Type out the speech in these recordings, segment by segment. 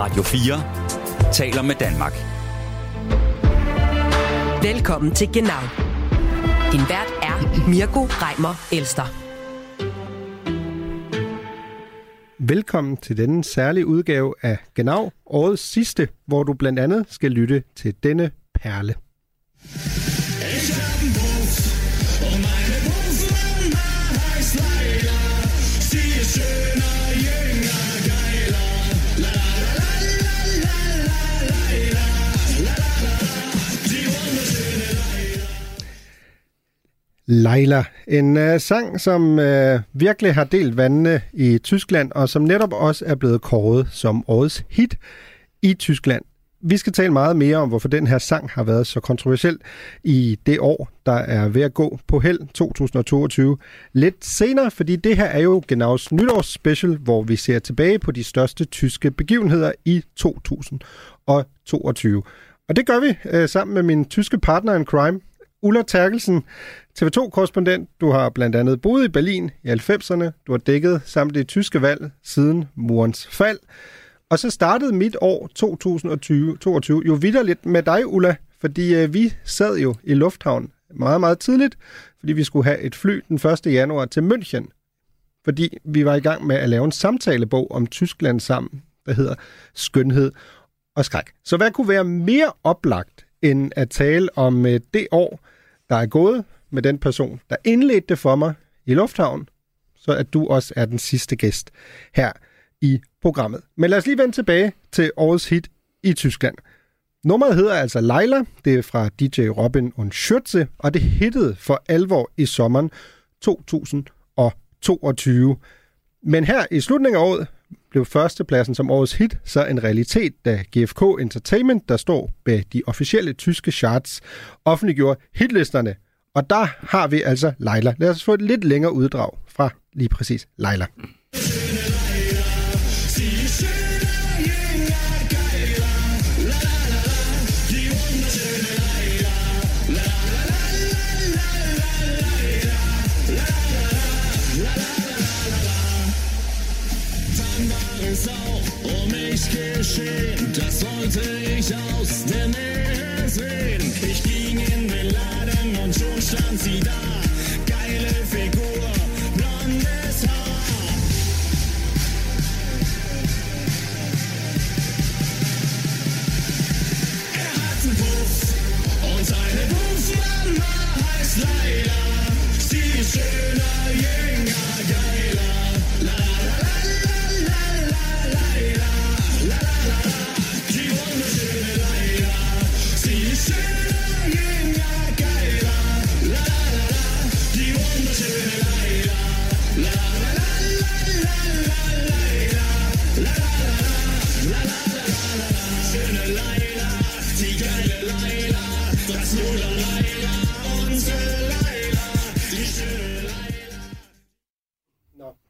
Radio 4 taler med Danmark. Velkommen til Genau. Din vært er Mirko Reimer Elster. Velkommen til denne særlige udgave af Genau, årets sidste, hvor du blandt andet skal lytte til denne perle. Leila. En øh, sang, som øh, virkelig har delt vandene i Tyskland, og som netop også er blevet kåret som årets hit i Tyskland. Vi skal tale meget mere om, hvorfor den her sang har været så kontroversiel i det år, der er ved at gå på held 2022. Lidt senere, fordi det her er jo Genaus nytårsspecial, hvor vi ser tilbage på de største tyske begivenheder i 2022. Og det gør vi øh, sammen med min tyske partner in crime, Ulla Terkelsen, TV2-korrespondent. Du har blandt andet boet i Berlin i 90'erne. Du har dækket samt det tyske valg siden murens fald. Og så startede mit år 2022 jo vidderligt med dig, Ulla, fordi øh, vi sad jo i lufthavn meget, meget tidligt, fordi vi skulle have et fly den 1. januar til München, fordi vi var i gang med at lave en samtalebog om Tyskland sammen, der hedder Skønhed og Skræk. Så hvad kunne være mere oplagt end at tale om øh, det år, der er gået med den person, der indledte det for mig i Lufthavn, så at du også er den sidste gæst her i programmet. Men lad os lige vende tilbage til årets hit i Tyskland. Nummeret hedder altså Leila, det er fra DJ Robin und Schürze, og det hittede for alvor i sommeren 2022. Men her i slutningen af året blev førstepladsen som årets hit så en realitet, da GFK Entertainment, der står bag de officielle tyske charts, offentliggjorde hitlisterne. Og der har vi altså Leila. Lad os få et lidt længere uddrag fra lige præcis Leila. 上济南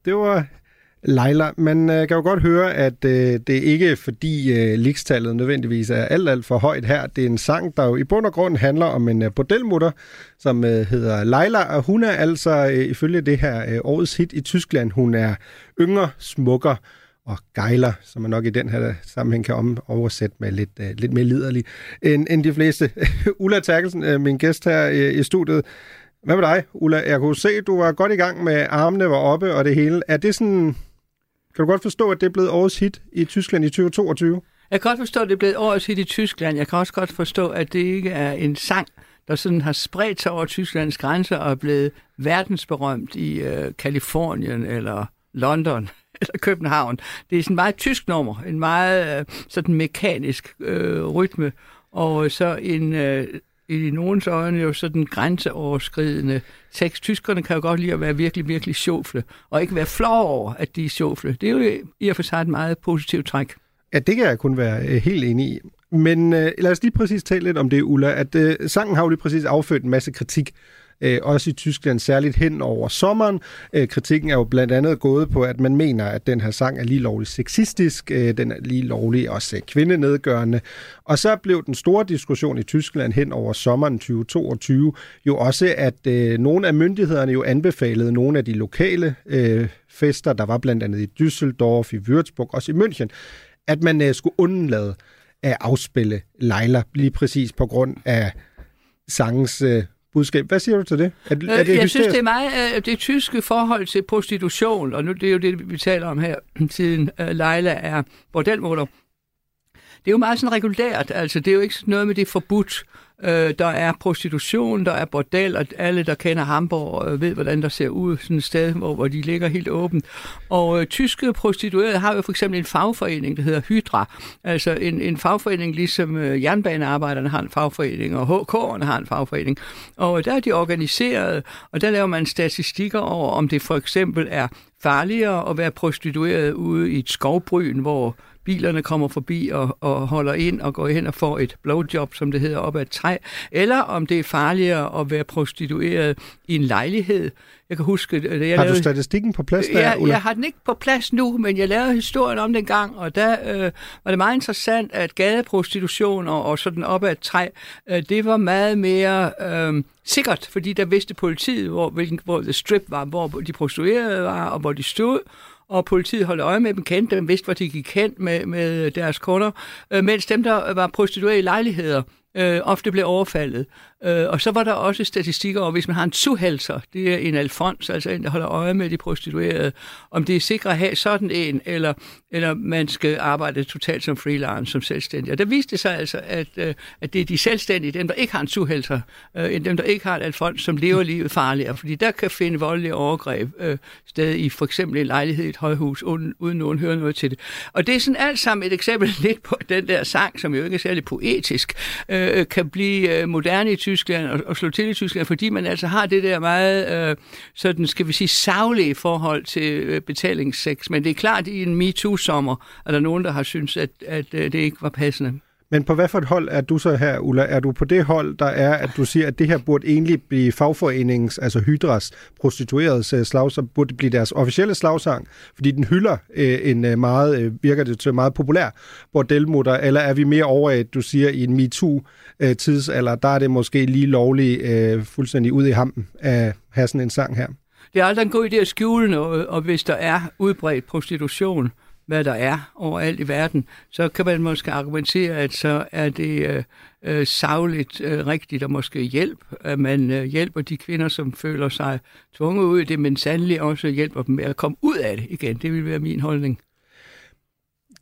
Det var Leila. Man øh, kan jo godt høre, at øh, det ikke er fordi øh, likstallet nødvendigvis er alt, alt for højt her. Det er en sang, der jo i bund og grund handler om en øh, bordelmutter, som øh, hedder Leila, og hun er altså øh, ifølge det her øh, årets hit i Tyskland, hun er yngre, smukker og gejler, som man nok i den her øh, sammenhæng kan om oversætte med lidt, øh, lidt mere liderlig end, end de fleste. Ulla Terkelsen, øh, min gæst her øh, i studiet. Hvad med dig, Ulla? Jeg kunne se, at du var godt i gang med armene var oppe og det hele. Er det sådan... Kan du godt forstå, at det er blevet årets hit i Tyskland i 2022? Jeg kan godt forstå, at det er blevet årets hit i Tyskland. Jeg kan også godt forstå, at det ikke er en sang, der sådan har spredt sig over Tysklands grænser og er blevet verdensberømt i øh, Kalifornien eller London eller København. Det er sådan et meget tysk nummer, en meget øh, sådan mekanisk øh, rytme, og så en øh, i nogens øjne jo sådan grænseoverskridende tekst. Tyskerne kan jo godt lide at være virkelig, virkelig sjofle, og ikke være flov over, at de er sjofle. Det er jo i og for sig et meget positivt træk. Ja, det kan jeg kun være øh, helt enig i. Men øh, lad os lige præcis tale lidt om det, Ulla, at øh, sangen har jo lige præcis affødt en masse kritik øh, også i Tyskland, særligt hen over sommeren. Øh, kritikken er jo blandt andet gået på, at man mener, at den her sang er lige lovligt sexistisk, øh, den er lige lovlig også øh, kvindenedgørende. Og så blev den store diskussion i Tyskland hen over sommeren 2022 jo også, at øh, nogle af myndighederne jo anbefalede nogle af de lokale øh, fester, der var blandt andet i Düsseldorf, i Würzburg, også i München, at man øh, skulle undlade at afspille Leila lige præcis på grund af sangens øh, budskab. Hvad siger du til det? Er, er Øh, det jeg synes, hysterisk? det er meget øh, det tyske forhold til prostitution, og nu det er jo det, vi taler om her, siden øh, Leila er bordelmutter. Det er jo meget sådan regulært, altså det er jo ikke noget med det forbudt. Øh, der er prostitution, der er bordel, og alle, der kender Hamburg, øh, ved, hvordan der ser ud sådan et sted, hvor, hvor de ligger helt åbent. Og øh, tyske prostituerede har jo for eksempel en fagforening, der hedder Hydra. Altså en, en fagforening, ligesom øh, jernbanearbejderne har en fagforening, og HK'erne har en fagforening. Og øh, der er de organiseret, og der laver man statistikker over, om det for eksempel er farligere at være prostitueret ude i et skovbryn, hvor bilerne kommer forbi og, og holder ind og går hen og får et blowjob, som det hedder, op ad et træ, eller om det er farligere at være prostitueret i en lejlighed. Jeg kan huske, at jeg Har du lavede... statistikken på plads der, Ja, Ulla? jeg har den ikke på plads nu, men jeg lavede historien om den gang, og der øh, var det meget interessant, at gadeprostitution og, og sådan op ad et træ, øh, det var meget mere øh, sikkert, fordi der vidste politiet, hvor, hvilken, hvor the strip var, hvor de prostituerede var, og hvor de stod, og politiet holdt øje med dem, kendte dem, vidste, hvor de gik hen med, med deres kunder, øh, mens dem, der var prostituerede i lejligheder, øh, ofte blev overfaldet. Øh, og så var der også statistikker over, hvis man har en suhelser, det er en alfons, altså en, der holder øje med de prostituerede, om det er sikkert at have sådan en, eller, eller man skal arbejde totalt som freelance, som selvstændig. Og der viste det sig altså, at, øh, at det er de selvstændige, dem der ikke har en suhelser, øh, end dem der ikke har et alfons, som lever livet farligere, fordi der kan finde voldelige overgreb øh, sted i for eksempel en lejlighed i et højhus, uden, uden nogen hører noget til det. Og det er sådan alt sammen et eksempel lidt på den der sang, som jo ikke er særlig poetisk, øh, kan blive øh, moderne i Tyskland og, og slå til i Tyskland, fordi man altså har det der meget, øh, sådan skal vi sige, savlige forhold til øh, betalingsseks. Men det er klart, at i en MeToo-sommer er der nogen, der har syntes, at, at øh, det ikke var passende. Men på hvad for et hold er du så her, Ulla? Er du på det hold, der er, at du siger, at det her burde egentlig blive fagforeningens, altså Hydras prostitueredes øh, slagsang, burde det blive deres officielle slagsang, fordi den hylder øh, en øh, meget, øh, virker det til meget populær bordelmutter, eller er vi mere over, at du siger, i en MeToo-tidsalder, øh, der er det måske lige lovligt øh, fuldstændig ud i hampen at have sådan en sang her? Det er aldrig en god idé at skjule noget, og hvis der er udbredt prostitution, hvad der er overalt i verden, så kan man måske argumentere, at så er det øh, øh, savligt øh, rigtigt og måske hjælp, at man øh, hjælper de kvinder, som føler sig tvunget ud i det, men sandelig også hjælper dem med at komme ud af det igen. Det vil være min holdning.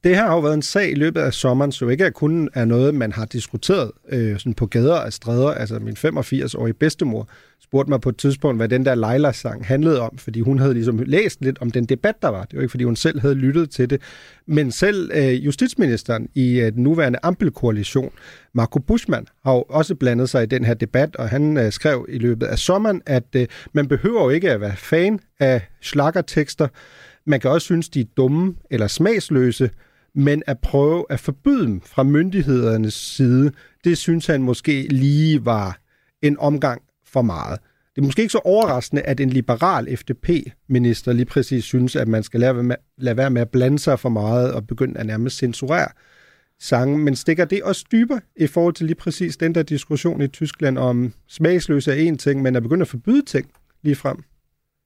Det her har jo været en sag i løbet af sommeren, så ikke kun er noget, man har diskuteret øh, sådan på gader og stræder. Altså min 85-årige bedstemor spurgte mig på et tidspunkt, hvad den der Leila-sang handlede om, fordi hun havde ligesom læst lidt om den debat, der var. Det var ikke, fordi hun selv havde lyttet til det. Men selv øh, justitsministeren i øh, den nuværende Ampel-koalition, Marco Buschmann, har jo også blandet sig i den her debat, og han øh, skrev i løbet af sommeren, at øh, man behøver jo ikke at være fan af slagertekster. Man kan også synes, de er dumme eller smagsløse, men at prøve at forbyde dem fra myndighedernes side, det synes han måske lige var en omgang for meget. Det er måske ikke så overraskende, at en liberal FDP-minister lige præcis synes, at man skal lade være, med, lade være med at blande sig for meget og begynde at nærmest censurere sange. Men stikker det også dybere i forhold til lige præcis den der diskussion i Tyskland om smagsløse er en ting, men at begynde at forbyde ting lige frem?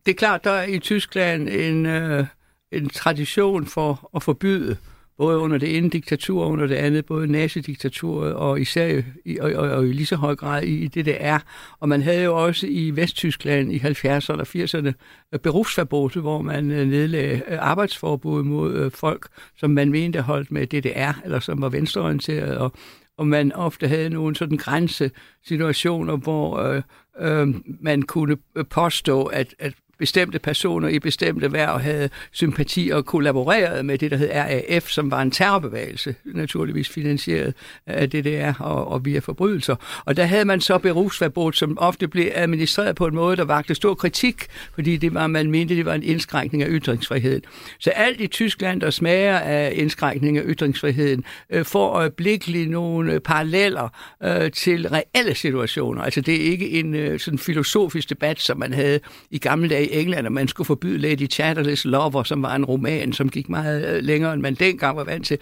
Det er klart, der er i Tyskland en, øh, en tradition for at forbyde både under det ene diktatur og under det andet, både nazidiktaturet og især i, og, og, og i lige så høj grad i, i DDR. Og man havde jo også i Vesttyskland i 70'erne og 80'erne øh, berufsverbot, hvor man øh, nedlagde øh, arbejdsforbud mod folk, som man mente holdt med DDR, eller som var venstreorienteret, og, og man ofte havde nogle sådan grænsesituationer, hvor øh, øh, man kunne påstå, at, at bestemte personer i bestemte værv havde sympati og kollaboreret med det, der hed RAF, som var en terrorbevægelse, naturligvis finansieret af DDR og, og via forbrydelser. Og der havde man så berufsverbot, som ofte blev administreret på en måde, der vagte stor kritik, fordi det var, man mente, det var en indskrænkning af ytringsfriheden. Så alt i Tyskland, der smager af indskrænkning af ytringsfriheden, øh, får øjeblikkeligt nogle paralleller øh, til reelle situationer. Altså det er ikke en øh, sådan filosofisk debat, som man havde i gamle dage i England, at man skulle forbyde Lady Chatterley's Lover, som var en roman, som gik meget øh, længere, end man dengang var vant til,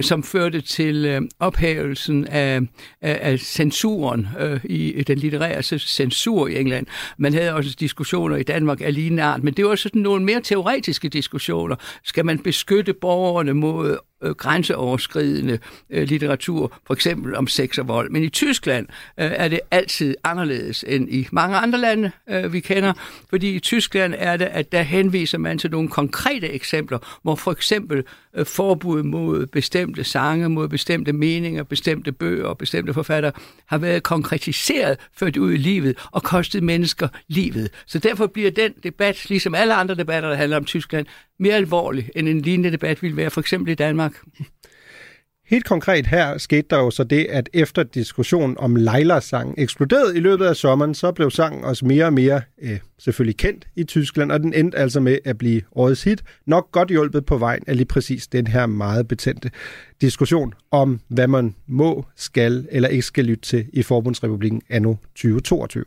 som førte til øh, ophævelsen af, af, af censuren øh, i, i den litterære censur i England. Man havde også diskussioner i Danmark af lignende art, men det var sådan nogle mere teoretiske diskussioner. Skal man beskytte borgerne mod øh, grænseoverskridende øh, litteratur, for eksempel om sex og vold. Men i Tyskland øh, er det altid anderledes end i mange andre lande, øh, vi kender, fordi i Tyskland er det, at der henviser man til nogle konkrete eksempler, hvor for eksempel øh, forbud mod bestemte sange, mod bestemte meninger, bestemte bøger og bestemte forfattere har været konkretiseret, ført ud i livet og kostet mennesker livet. Så derfor bliver den debat, ligesom alle andre debatter, der handler om Tyskland, mere alvorlig, end en lignende debat ville være for eksempel i Danmark. Helt konkret her skete der jo så det, at efter diskussionen om Leilas sang eksploderede i løbet af sommeren, så blev sangen også mere og mere øh, selvfølgelig kendt i Tyskland, og den endte altså med at blive årets hit. Nok godt hjulpet på vejen af lige præcis den her meget betændte diskussion om, hvad man må, skal eller ikke skal lytte til i Forbundsrepublikken anno 2022.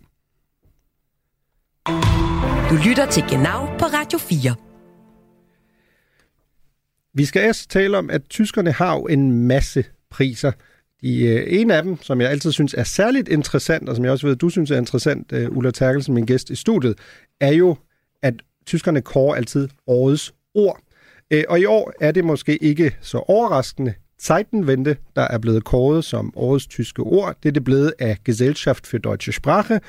Du lytter til Genau på Radio 4. Vi skal også tale om, at tyskerne har jo en masse priser. De, øh, en af dem, som jeg altid synes er særligt interessant, og som jeg også ved, du synes er interessant, øh, Ulla Terkelsen, min gæst i studiet, er jo, at tyskerne kårer altid årets ord. Øh, og i år er det måske ikke så overraskende Zeitenwende, der er blevet kåret som årets tyske ord. Det er det blevet af Gesellschaft für Deutsche Sprache.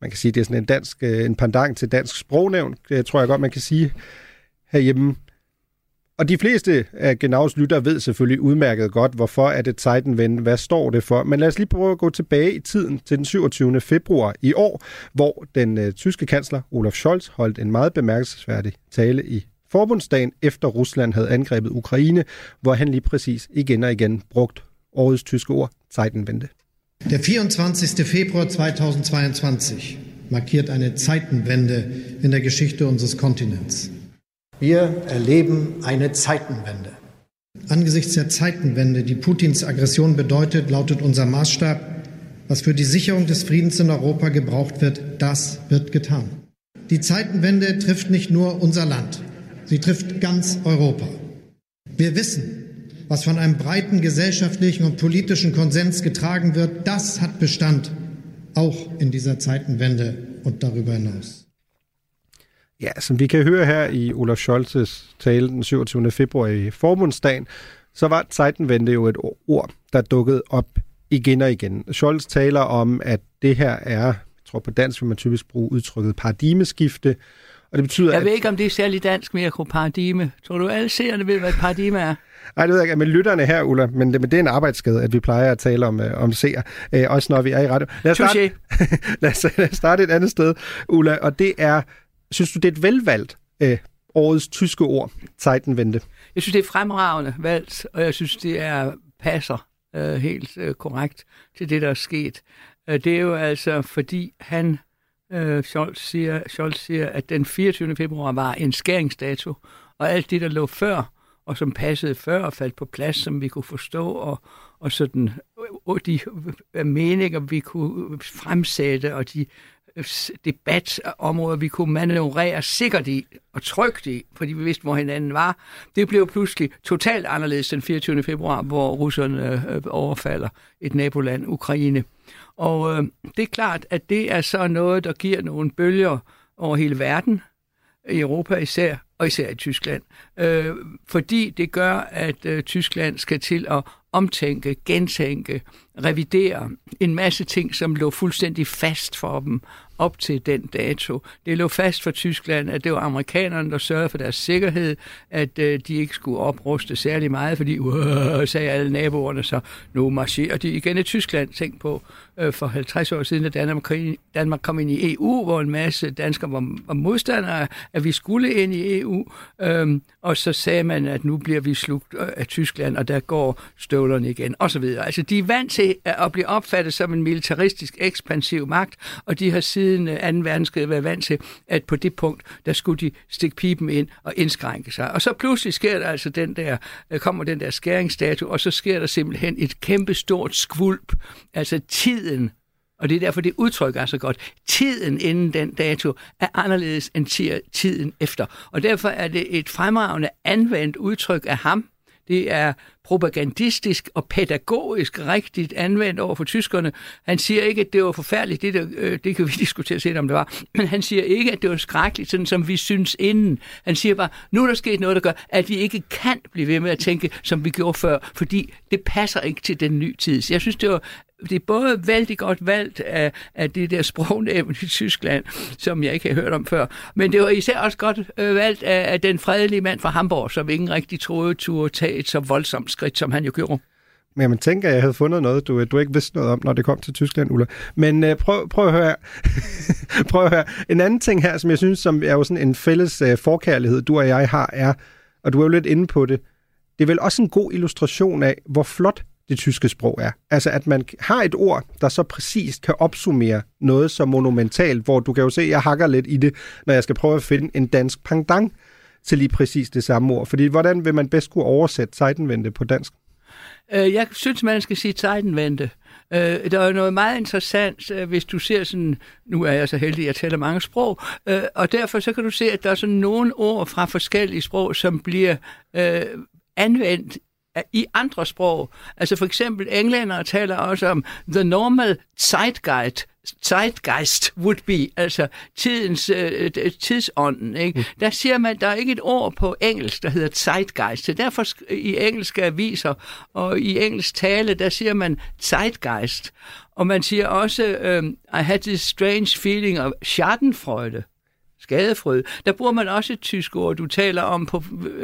Man kan sige, det er sådan en, dansk, øh, en pendant til dansk sprognævn, det tror jeg godt, man kan sige herhjemme. Og de fleste af Genaus lytter ved selvfølgelig udmærket godt, hvorfor er det Zeitenwende, hvad står det for. Men lad os lige prøve at gå tilbage i tiden til den 27. februar i år, hvor den øh, tyske kansler Olaf Scholz holdt en meget bemærkelsesværdig tale i forbundsdagen, efter Rusland havde angrebet Ukraine, hvor han lige præcis igen og igen brugt årets tyske ord, Zeitenwende. Der 24. Februar 2022 markiert eine Zeitenwende in der Geschichte unseres Kontinents. Wir erleben eine Zeitenwende. Angesichts der Zeitenwende, die Putins Aggression bedeutet, lautet unser Maßstab, was für die Sicherung des Friedens in Europa gebraucht wird, das wird getan. Die Zeitenwende trifft nicht nur unser Land, sie trifft ganz Europa. Wir wissen, was von einem breiten gesellschaftlichen und politischen Konsens getragen wird, das hat Bestand, auch in dieser Zeitenwende und darüber hinaus. Ja, som vi kan høre her i Olaf Scholz's tale den 27. februar i forbundsdagen, så var Zeitenwende jo et ord, der dukkede op igen og igen. Scholz taler om, at det her er, jeg tror på dansk vil man typisk bruge udtrykket paradigmeskifte, og det betyder, Jeg at... ved ikke, om det er særlig dansk mere paradigme. Tror du, alle seerne ved, hvad et paradigme er? Nej, det ved jeg ikke, men lytterne her, Ulla, men det, men det er en arbejdsskade, at vi plejer at tale om, øh, om seer, øh, også når vi er i radio. Lad os, starte, lad, os, lad os starte et andet sted, Ulla, og det er, synes du, det er et velvalgt øh, årets tyske ord, Zeitenwende? Jeg synes, det er fremragende valgt, og jeg synes, det er passer øh, helt øh, korrekt til det, der er sket. Øh, det er jo altså, fordi han, øh, Scholz, siger, Scholz siger, at den 24. februar var en skæringsdato, og alt det, der lå før, og som passede før og faldt på plads, som vi kunne forstå, og, og sådan, og de meninger, vi kunne fremsætte, og de debatområder, vi kunne manøvrere sikkert i og trygt i, fordi vi vidste, hvor hinanden var. Det blev pludselig totalt anderledes den 24. februar, hvor russerne øh, overfalder et naboland, Ukraine. Og øh, det er klart, at det er så noget, der giver nogle bølger over hele verden, i Europa især, og især i Tyskland. Øh, fordi det gør, at øh, Tyskland skal til at omtænke, gentænke, revidere en masse ting, som lå fuldstændig fast for dem op til den dato. Det lå fast for Tyskland, at det var amerikanerne, der sørgede for deres sikkerhed, at øh, de ikke skulle opruste særlig meget, fordi øh, sagde alle naboerne, så nu marcherer de igen i Tyskland. Tænk på øh, for 50 år siden, da Danmark, Danmark kom ind i EU, hvor en masse danskere var, var modstandere, at vi skulle ind i EU, øhm, og så sagde man, at nu bliver vi slugt øh, af Tyskland, og der går støvlerne igen, osv. Altså, de er vant til at blive opfattet som en militaristisk ekspansiv magt, og de har siden øh, 2. verdenskrig været vant til, at på det punkt, der skulle de stikke pipen ind og indskrænke sig. Og så pludselig sker der altså den der, øh, kommer den der skæringsdato, og så sker der simpelthen et kæmpe stort skvulp. Altså tiden og det er derfor, det udtryk er så godt. Tiden inden den dato er anderledes end tiden efter. Og derfor er det et fremragende anvendt udtryk af ham, det er propagandistisk og pædagogisk rigtigt anvendt over for tyskerne. Han siger ikke, at det var forfærdeligt, det, der, øh, det kan vi diskutere senere, om det var, men han siger ikke, at det var skrækkeligt, sådan som vi synes inden. Han siger bare, nu er der sket noget, der gør, at vi ikke kan blive ved med at tænke, som vi gjorde før, fordi det passer ikke til den nye tid. Så jeg synes, det var det er både vældig godt valgt af, af det der sprognævn i Tyskland, som jeg ikke har hørt om før, men det var især også godt øh, valgt af, af den fredelige mand fra Hamburg, som ingen rigtig troede turde tage et så voldsomt skridt, som han jo gjorde. Men jeg tænker, at jeg havde fundet noget, du, du ikke vidste noget om, når det kom til Tyskland, Ulla. Men øh, prøv, prøv at høre prøv at høre. En anden ting her, som jeg synes, som er jo sådan en fælles øh, forkærlighed, du og jeg har, er, og du er jo lidt inde på det, det er vel også en god illustration af, hvor flot det tyske sprog er. Altså, at man har et ord, der så præcist kan opsummere noget så monumentalt, hvor du kan jo se, at jeg hakker lidt i det, når jeg skal prøve at finde en dansk pangdang til lige præcis det samme ord. Fordi hvordan vil man bedst kunne oversætte sejtenvente på dansk? Øh, jeg synes, man skal sige sejtenvente. Øh, der er noget meget interessant, øh, hvis du ser sådan, nu er jeg så heldig, at jeg taler mange sprog, øh, og derfor så kan du se, at der er sådan nogle ord fra forskellige sprog, som bliver øh, anvendt i andre sprog. Altså for eksempel englændere taler også om the normal zeitgeist, zeitgeist would be, altså tidens, øh, tidsånden. Ikke? Mm. Der siger man, der er ikke et ord på engelsk, der hedder zeitgeist. Så derfor i engelske aviser og i engelsk tale, der siger man zeitgeist. Og man siger også, um, I had this strange feeling of schadenfreude skadefrød. Der bruger man også et tysk ord, du taler om, på,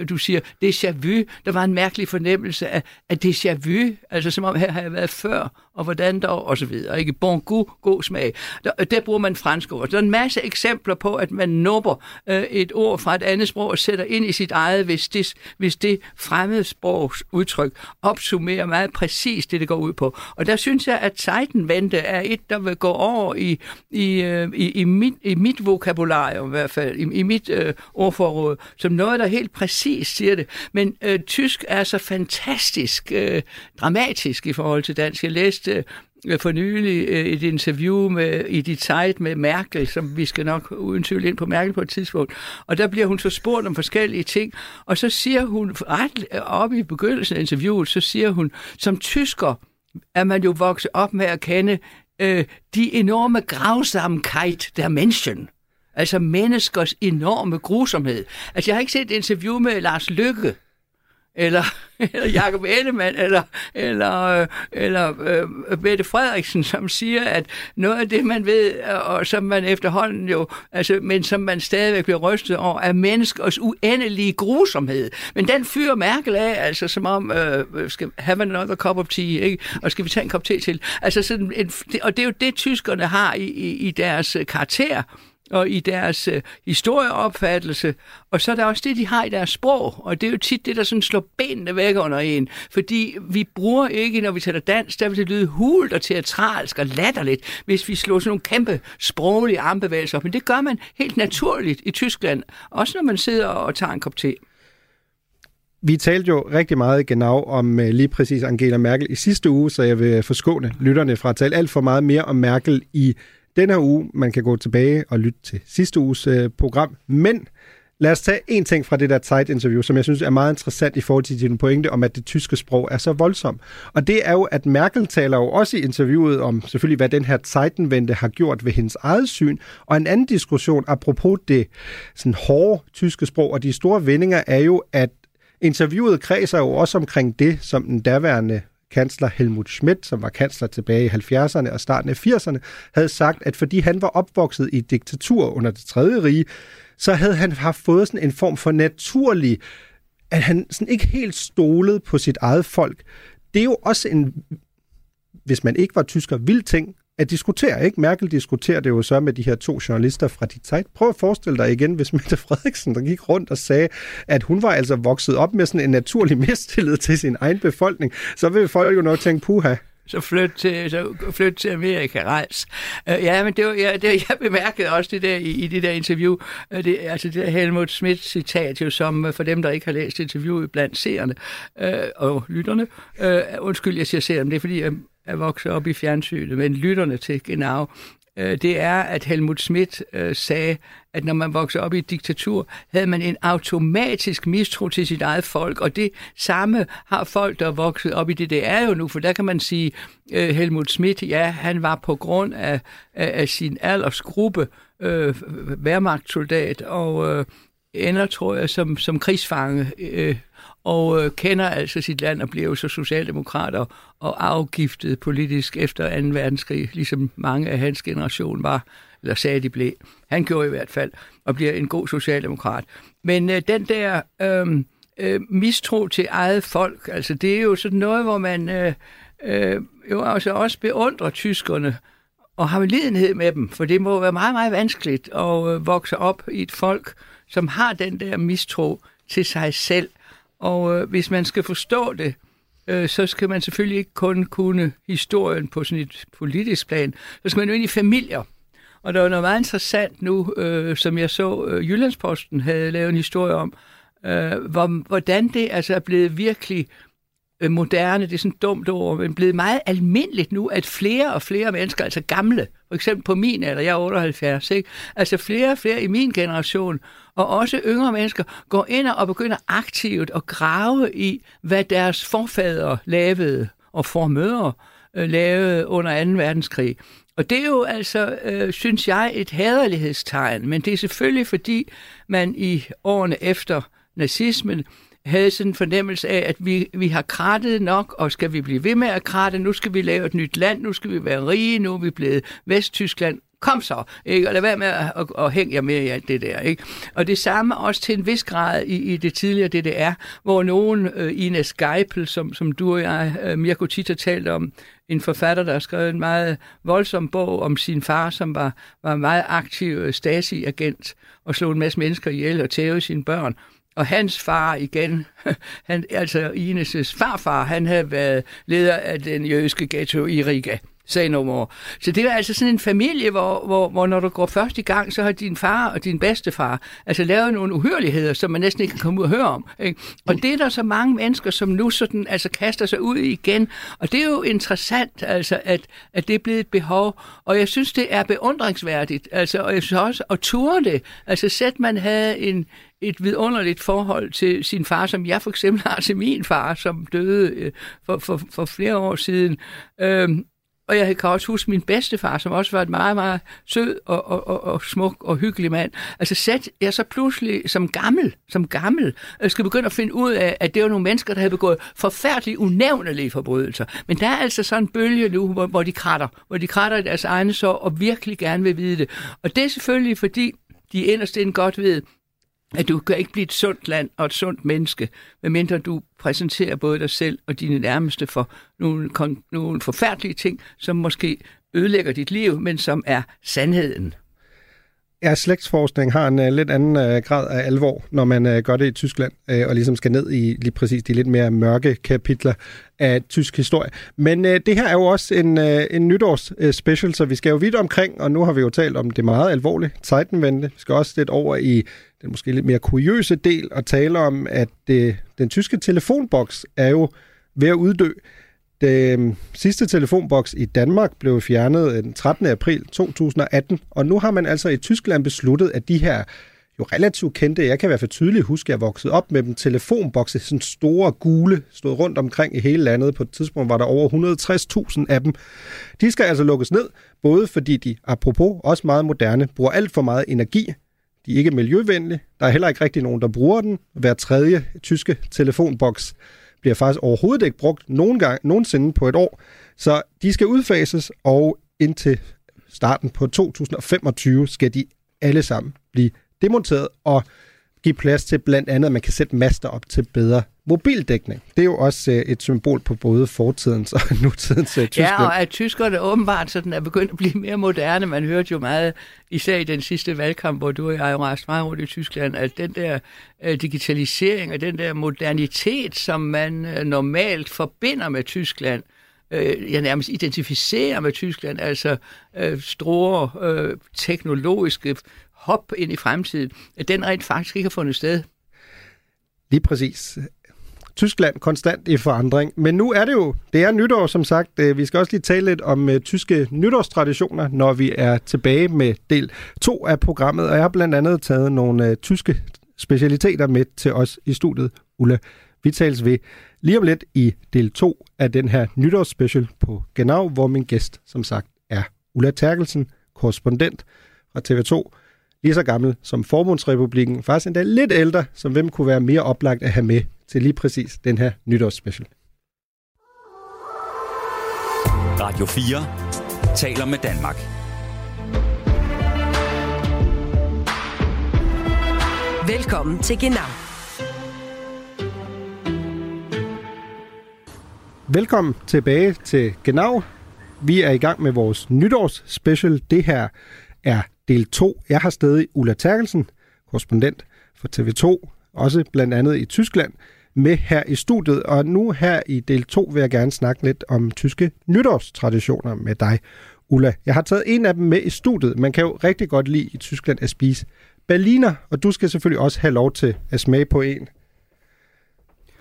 du siger déjà vu. Der var en mærkelig fornemmelse af, af déjà vu, altså som om her har jeg været før, og hvordan dog, og så videre. Ikke? Bon goût, god smag. Der, der bruger man fransk ord. Der er en masse eksempler på, at man nupper øh, et ord fra et andet sprog og sætter ind i sit eget, hvis det, hvis det fremmede sprogs udtryk opsummerer meget præcis det, det går ud på. Og der synes jeg, at Zeitenwende er et, der vil gå over i, i, øh, i, i, mit, i mit vokabularium i hvert fald, i, i mit øh, ordforråd, som noget, der helt præcis siger det. Men øh, tysk er så fantastisk øh, dramatisk i forhold til dansk. Jeg læste øh, for nylig øh, et interview med, i de Zeit med Merkel, som vi skal nok uden tvivl ind på Merkel på et tidspunkt. Og der bliver hun så spurgt om forskellige ting, og så siger hun, ret øh, op i begyndelsen af interviewet, så siger hun, som tysker er man jo vokset op med at kende øh, de enorme grausamkeit der Menschen. Altså menneskers enorme grusomhed. Altså, jeg har ikke set et interview med Lars Lykke, eller, eller Jacob Ellemann, eller, eller, øh, eller øh, Mette Frederiksen, som siger, at noget af det, man ved, øh, og som man efterhånden jo, altså, men som man stadigvæk bliver rystet over, er menneskers uendelige grusomhed. Men den fyrer Merkel af, altså som om, øh, øh skal have another cup of tea, ikke? og skal vi tage en kop te til? Altså sådan en, og det er jo det, tyskerne har i, i, i deres karakter og i deres øh, historieopfattelse, og så er der også det, de har i deres sprog, og det er jo tit det, der sådan slår benene væk under en, fordi vi bruger ikke, når vi taler dansk, der vil det lyde hult og teatralsk og latterligt, hvis vi slår sådan nogle kæmpe sproglige armbevægelser op, men det gør man helt naturligt i Tyskland, også når man sidder og tager en kop te. Vi talte jo rigtig meget genau om øh, lige præcis Angela Merkel i sidste uge, så jeg vil forskåne lytterne fra at tale alt for meget mere om Merkel i den her uge. Man kan gå tilbage og lytte til sidste uges øh, program. Men lad os tage en ting fra det der Zeit-interview, som jeg synes er meget interessant i forhold til din pointe om, at det tyske sprog er så voldsomt. Og det er jo, at Merkel taler jo også i interviewet om selvfølgelig, hvad den her Zeitenwende har gjort ved hendes eget syn. Og en anden diskussion apropos det sådan hårde tyske sprog og de store vendinger er jo, at interviewet kredser jo også omkring det, som den daværende kansler Helmut Schmidt, som var kansler tilbage i 70'erne og starten af 80'erne, havde sagt, at fordi han var opvokset i diktatur under det tredje rige, så havde han haft fået sådan en form for naturlig, at han sådan ikke helt stolede på sit eget folk. Det er jo også en, hvis man ikke var tysker, vild ting at diskutere. Ikke? Merkel diskuterer det jo så med de her to journalister fra dit Zeit. Prøv at forestille dig igen, hvis Mette Frederiksen, der gik rundt og sagde, at hun var altså vokset op med sådan en naturlig mistillid til sin egen befolkning, så vil folk jo nok tænke, puha, så flyt til, så flyt til Amerika, rejs. Uh, ja, men det var, ja, det, jeg bemærkede også det der i, i det der interview, uh, det, altså det der Helmut Schmidt citat, jo, som uh, for dem, der ikke har læst interviewet blandt seerne uh, og lytterne, uh, undskyld, jeg siger seerne, det er fordi, er vokset op i fjernsynet, men lytterne til Genau, øh, det er, at Helmut Schmidt øh, sagde, at når man vokser op i et diktatur, havde man en automatisk mistro til sit eget folk, og det samme har folk, der er vokset op i DDR jo nu, for der kan man sige, øh, Helmut Schmidt, ja, han var på grund af, af, af sin aldersgruppe øh, værmagtsoldat, og øh, ender, tror jeg, som, som krigsfange, øh, og øh, kender altså sit land og bliver jo så socialdemokrat og, og afgiftet politisk efter 2. verdenskrig, ligesom mange af hans generation var, eller sagde de blev. Han gjorde i hvert fald, og bliver en god socialdemokrat. Men øh, den der øh, øh, mistro til eget folk, altså det er jo sådan noget, hvor man øh, øh, jo altså også beundrer tyskerne, og har lidenhed med dem, for det må være meget, meget vanskeligt at øh, vokse op i et folk, som har den der mistro til sig selv. Og øh, hvis man skal forstå det, øh, så skal man selvfølgelig ikke kun kunne historien på sådan et politisk plan, så skal man jo ind i familier. Og der var noget meget interessant nu, øh, som jeg så, øh, Jyllandsposten havde lavet en historie om, øh, hvordan det altså er blevet virkelig øh, Øh, moderne, det er sådan et dumt ord, men blevet meget almindeligt nu, at flere og flere mennesker, altså gamle, for eksempel på min alder, jeg er 78, ikke? altså flere og flere i min generation, og også yngre mennesker, går ind og begynder aktivt at grave i, hvad deres forfædre lavede, og formødre øh, lavede under 2. verdenskrig. Og det er jo altså, øh, synes jeg, et hæderlighedstegn, men det er selvfølgelig, fordi man i årene efter nazismen havde sådan en fornemmelse af, at vi, vi har krattet nok, og skal vi blive ved med at kratte, nu skal vi lave et nyt land, nu skal vi være rige, nu er vi blevet Vesttyskland, kom så, ikke? og lad være med at, at, at hænge jer med i alt det der. Ikke? Og det samme også til en vis grad i, i det tidligere DDR, hvor nogen, øh, Ines Geipel, som, som du og jeg, øh, Mirko Tita, talte om, en forfatter, der har skrevet en meget voldsom bog om sin far, som var, var en meget aktiv øh, Stasi-agent og slog en masse mennesker ihjel og tævede sine børn. Og hans far igen, han, altså Ines' farfar, han havde været leder af den jødiske ghetto i Riga. Say no more. Så det er altså sådan en familie, hvor, hvor, hvor når du går først i gang, så har din far og din bedstefar altså lavet nogle uhyreligheder, som man næsten ikke kan komme ud og høre om. Ikke? Og det er der så mange mennesker, som nu sådan, altså kaster sig ud igen. Og det er jo interessant, altså, at, at det er blevet et behov. Og jeg synes, det er beundringsværdigt. Altså, og jeg synes også, at ture det. Altså, sæt man havde en, et vidunderligt forhold til sin far, som jeg for eksempel har til min far, som døde øh, for, for, for flere år siden. Øhm, og jeg kan også huske min bedstefar, som også var et meget, meget sød og, og, og, og smuk og hyggelig mand. Altså sæt jeg så pludselig som gammel, som gammel, jeg skal begynde at finde ud af, at det var nogle mennesker, der havde begået forfærdelige, unævnelige forbrydelser. Men der er altså sådan en bølge nu, hvor, hvor de kratter, hvor de kratter i deres egne sår og virkelig gerne vil vide det. Og det er selvfølgelig, fordi de inderst inden godt ved, at du kan ikke blive et sundt land og et sundt menneske, medmindre du præsenterer både dig selv og dine nærmeste for nogle, nogle forfærdelige ting, som måske ødelægger dit liv, men som er sandheden. Ja, slægtsforskning har en uh, lidt anden uh, grad af alvor, når man uh, gør det i Tyskland, uh, og ligesom skal ned i lige præcis de lidt mere mørke kapitler af tysk historie. Men uh, det her er jo også en, uh, en nytårs uh, special, så vi skal jo vidt omkring, og nu har vi jo talt om det meget alvorlige Zeitenwende. Vi skal også lidt over i den måske lidt mere kuriøse del og tale om, at uh, den tyske telefonboks er jo ved at uddø. Den øhm, sidste telefonboks i Danmark blev fjernet øh, den 13. april 2018, og nu har man altså i Tyskland besluttet, at de her jo relativt kendte, jeg kan i hvert fald tydeligt huske, at jeg voksede op med dem, telefonbokse, sådan store gule, stod rundt omkring i hele landet. På et tidspunkt var der over 160.000 af dem. De skal altså lukkes ned, både fordi de, apropos, også meget moderne, bruger alt for meget energi. De er ikke miljøvenlige. Der er heller ikke rigtig nogen, der bruger den. Hver tredje tyske telefonboks bliver faktisk overhovedet ikke brugt nogen gang, nogensinde på et år. Så de skal udfases, og indtil starten på 2025 skal de alle sammen blive demonteret og give plads til blandt andet, at man kan sætte master op til bedre mobildækning. Det er jo også øh, et symbol på både fortidens og nutidens øh, Tyskland. Ja, og at tyskerne åbenbart sådan er begyndt at blive mere moderne. Man hørte jo meget, især i den sidste valgkamp, hvor du og jeg rejste meget rundt i Tyskland, at den der øh, digitalisering og den der modernitet, som man øh, normalt forbinder med Tyskland, øh, jeg nærmest identificerer med Tyskland, altså øh, store øh, teknologiske hop ind i fremtiden, at den rent faktisk ikke har fundet sted. Lige præcis. Tyskland konstant i forandring. Men nu er det jo, det er nytår som sagt. Øh, vi skal også lige tale lidt om uh, tyske nytårstraditioner, når vi er tilbage med del 2 af programmet. Og jeg har blandt andet taget nogle uh, tyske specialiteter med til os i studiet. Ulla, vi tales ved lige om lidt i del 2 af den her nytårsspecial på Genau, hvor min gæst som sagt er Ulla Terkelsen, korrespondent fra TV2 lige så gammel som Forbundsrepublikken, faktisk endda lidt ældre, som hvem kunne være mere oplagt at have med til lige præcis den her nytårsspecial. Radio 4 taler med Danmark. Velkommen til Genau. Velkommen tilbage til Genau. Vi er i gang med vores nytårsspecial. Det her er del 2. Jeg har stadig Ulla Terkelsen, korrespondent for TV2, også blandt andet i Tyskland, med her i studiet. Og nu her i del 2 vil jeg gerne snakke lidt om tyske nytårstraditioner med dig, Ulla. Jeg har taget en af dem med i studiet. Man kan jo rigtig godt lide i Tyskland at spise Berliner, og du skal selvfølgelig også have lov til at smage på en.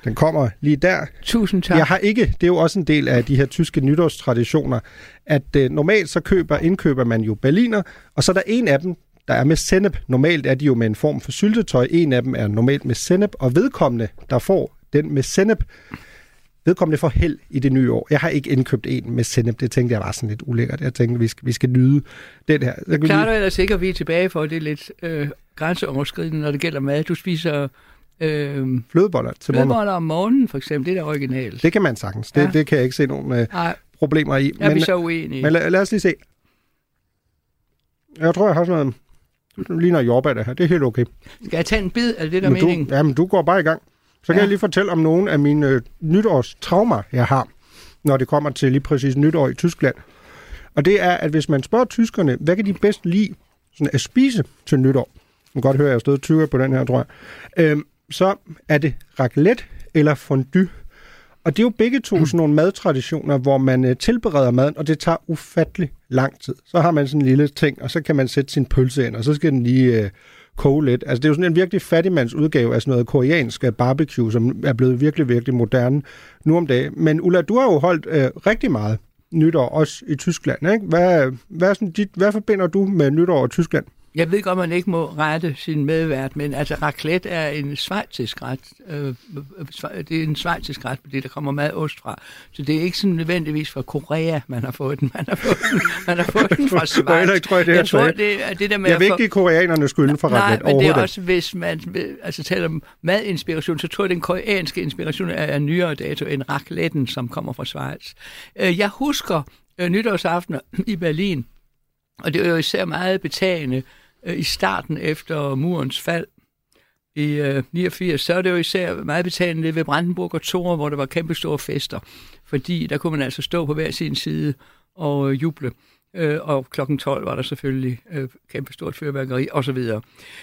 Den kommer lige der. Tusind tak. Jeg har ikke, det er jo også en del af de her tyske nytårstraditioner, at øh, normalt så køber, indkøber man jo berliner, og så er der en af dem, der er med sennep. Normalt er de jo med en form for syltetøj. En af dem er normalt med sennep, og vedkommende, der får den med sennep, vedkommende får held i det nye år. Jeg har ikke indkøbt en med sennep. Det tænkte jeg var sådan lidt ulækkert. Jeg tænkte, vi skal, vi skal nyde den her. Vi Klarer lige- du ellers ikke, at vi er tilbage for, det er lidt øh, grænseoverskridende, når det gælder mad. Du spiser øh, Flødeboller til morgen. flødeboller om morgenen, for eksempel. Det er da originalt. Det kan man sagtens. Det, Ja. det kan jeg ikke se nogen øh, Nej, problemer i. jeg er vi så uenige. Men lad, lad os lige se. Jeg tror, jeg har sådan noget... Det ligner jordbær, det her. Det er helt okay. Skal jeg tage en bid? Er det det, der er Men meningen? du, jamen, du går bare i gang. Så kan Ja. jeg lige fortælle om nogle af mine øh, nytårstraumer, jeg har, når det kommer til lige præcis nytår i Tyskland. Og det er, at hvis man spørger tyskerne, hvad kan de bedst lide sådan at spise til nytår? Man kan godt høre, at jeg er stadig tykker på den her, tror jeg. Øhm, så er det raclette eller fondue. Og det er jo begge to sådan nogle madtraditioner, hvor man øh, tilbereder maden, og det tager ufattelig lang tid. Så har man sådan en lille ting, og så kan man sætte sin pølse ind, og så skal den lige øh, koge lidt. Altså det er jo sådan en virkelig fattigmands udgave af sådan noget koreansk barbecue, som er blevet virkelig, virkelig moderne nu om dagen. Men Ulla, du har jo holdt øh, rigtig meget nytår, også i Tyskland. Ikke? Hvad, hvad, er sådan dit, hvad forbinder du med nytår i Tyskland? Jeg ved godt, man ikke må rette sin medvært, men altså raclette er en schweizisk ret. Øh, øh, det er en schweizisk ret, fordi der kommer meget ost fra. Så det er ikke sådan nødvendigvis fra Korea, man har fået den. Man har fået den, man har fået den fra Schweiz. heller ikke, tror jeg, det, jeg jeg tror, det er det der med Jeg vil få- ikke give koreanerne skylden for Nej, raclette men det er også, hvis man altså, taler om madinspiration, så tror jeg, den koreanske inspiration er af nyere dato end racletten, som kommer fra Schweiz. Øh, Jeg husker øh, nytårsaftener i Berlin, og det var jo især meget betagende øh, Øh, i starten efter murens fald i øh, 89, så er det jo især meget betalende ved Brandenburg og Tor, hvor der var kæmpe store fester, fordi der kunne man altså stå på hver sin side og øh, juble. Øh, og klokken 12 var der selvfølgelig øh, kæmpe stort fyrværkeri osv.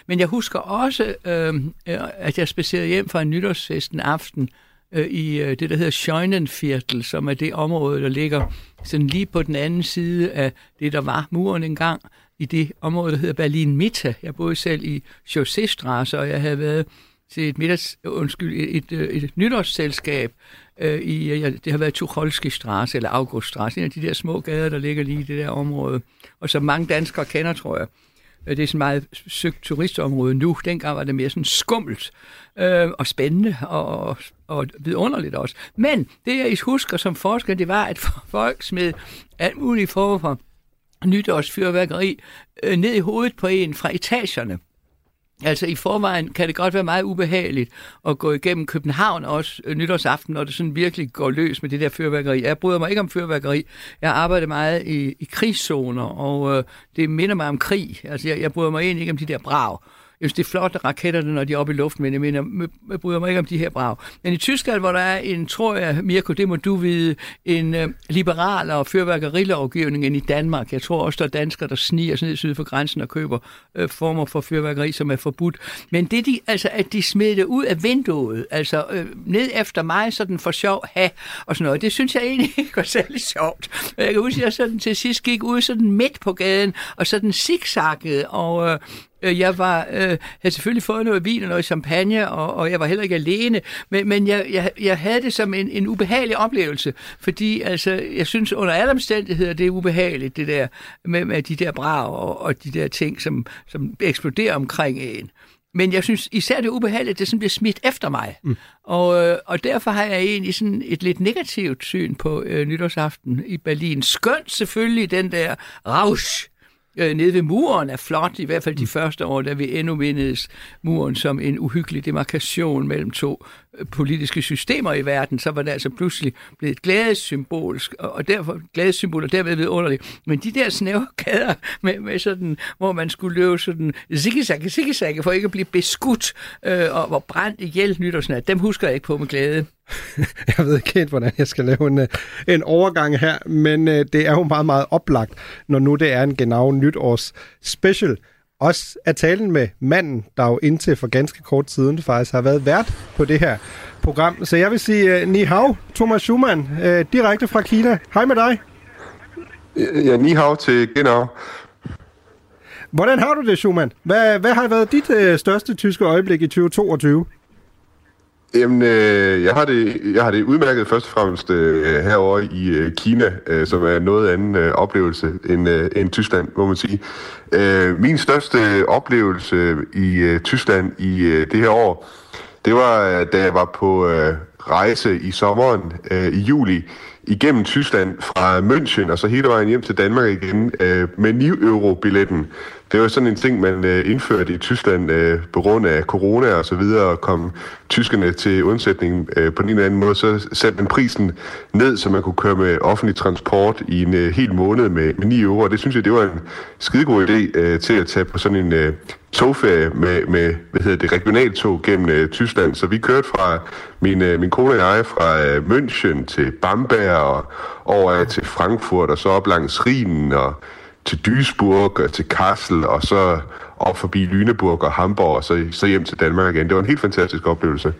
Men jeg husker også, øh, øh at jeg spacerede hjem fra en nytårsfest en aften øh, i øh, det, der hedder Scheunenviertel, som er det område, der ligger sådan lige på den anden side af det, der var muren engang, i det område, der hedder Berlin Mitte. Jeg boede selv i Chausseestrasse, og jeg havde været til et, middags, undskyld, et, et, øh, et, nytårsselskab øh, i, øh, ja, det har været Tucholske Strasse eller Auguststraße, en af de der små gader, der ligger lige i det der område, og som mange danskere kender, tror jeg. Øh, det er sådan meget søgt turistområde nu. Dengang var det mere sådan skummelt øh, og spændende og, og, vidunderligt også. Men det, jeg husker som forsker, det var, at folk smed alt muligt former for nytårsfyrværkeri øh, ned i hovedet på en fra etagerne. Altså i forvejen kan det godt være meget ubehageligt at gå igennem København også øh, nytårsaften, når det sådan virkelig går løs med det der fyrværkeri. Jeg bryder mig ikke om fyrværkeri. Jeg arbejder meget i, i krigszoner, og øh, det minder mig om krig. Altså jeg, jeg bryder mig egentlig ikke om de der brag. Jeg synes, det er flot, at raketterne, når de er oppe i luften, men jeg, mener, jeg bryder mig ikke om de her brag. Men i Tyskland, hvor der er en, tror jeg, Mirko, det må du vide, en øh, liberal og fyrværkerilovgivning end i Danmark. Jeg tror også, der er danskere, der sniger sig ned syd for grænsen og køber øh, former for fyrværkeri, som er forbudt. Men det de, altså, at de smed det ud af vinduet, altså øh, ned efter mig, sådan for sjov, ha, og sådan noget, det synes jeg egentlig ikke var særlig sjovt. Jeg kan huske, at jeg sådan til sidst gik ud sådan midt på gaden, og sådan zigzaggede, og øh, Øh, jeg var, øh, havde selvfølgelig fået noget vin og noget champagne, og, og jeg var heller ikke alene, men, men jeg, jeg, jeg havde det som en, en ubehagelig oplevelse, fordi altså, jeg synes under alle omstændigheder, det er ubehageligt, det der med, med de der brag og, og de der ting, som, som eksploderer omkring en. Men jeg synes især det er ubehageligt, det sådan bliver smidt efter mig. Mm. Og, øh, og derfor har jeg egentlig sådan et lidt negativt syn på øh, nytårsaften i Berlin. Skønt selvfølgelig den der rausch øh, nede ved muren er flot, i hvert fald de første år, da vi endnu mindes muren som en uhyggelig demarkation mellem to øh, politiske systemer i verden, så var det altså pludselig blevet et glædessymbol, og og derfor glædessymbol, og derved vidunderligt. Men de der snævre gader, med, med sådan, hvor man skulle løbe sådan zigzag, zigzag, for ikke at blive beskudt, øh, og hvor brændt ihjel nytårsnat, dem husker jeg ikke på med glæde. Jeg ved ikke helt, hvordan jeg skal lave en, øh, en overgang her, men øh, det er jo meget, meget oplagt, når nu det er en genau nytårs special. Også at talen med manden, der jo indtil for ganske kort tiden faktisk har været vært på det her program. Så jeg vil sige uh, ni hao, Thomas Schumann, uh, direkte fra Kina. Hej med dig. Ja, ni hao til Genau. Hvordan har du det, Schumann? Hvad, hvad har været dit uh, største tyske øjeblik i 2022? Jamen, øh, jeg, har det, jeg har det udmærket først og fremmest øh, herovre i øh, Kina, øh, som er noget anden øh, oplevelse end, øh, end Tyskland, må man sige. Øh, min største oplevelse i øh, Tyskland i øh, det her år, det var, øh, da jeg var på øh, rejse i sommeren øh, i juli igennem Tyskland fra München og så hele vejen hjem til Danmark igen øh, med 9 euro billetten. Det var sådan en ting, man øh, indførte i Tyskland øh, på grund af corona og så videre, og kom tyskerne til undsætning øh, på en eller anden måde, så satte man prisen ned, så man kunne køre med offentlig transport i en øh, hel måned med, med 9 euro, og det synes jeg, det var en skidegod idé øh, til at tage på sådan en øh, togferie med, med hvad hedder det, regionaltog gennem øh, Tyskland. Så vi kørte fra, min, øh, min kone og jeg, fra øh, München til Bamberg og over øh, til Frankfurt og så op langs Rhinen og til Duisburg og til Kassel og så op forbi Lüneburg og Hamburg og så, så hjem til Danmark igen. Det var en helt fantastisk oplevelse.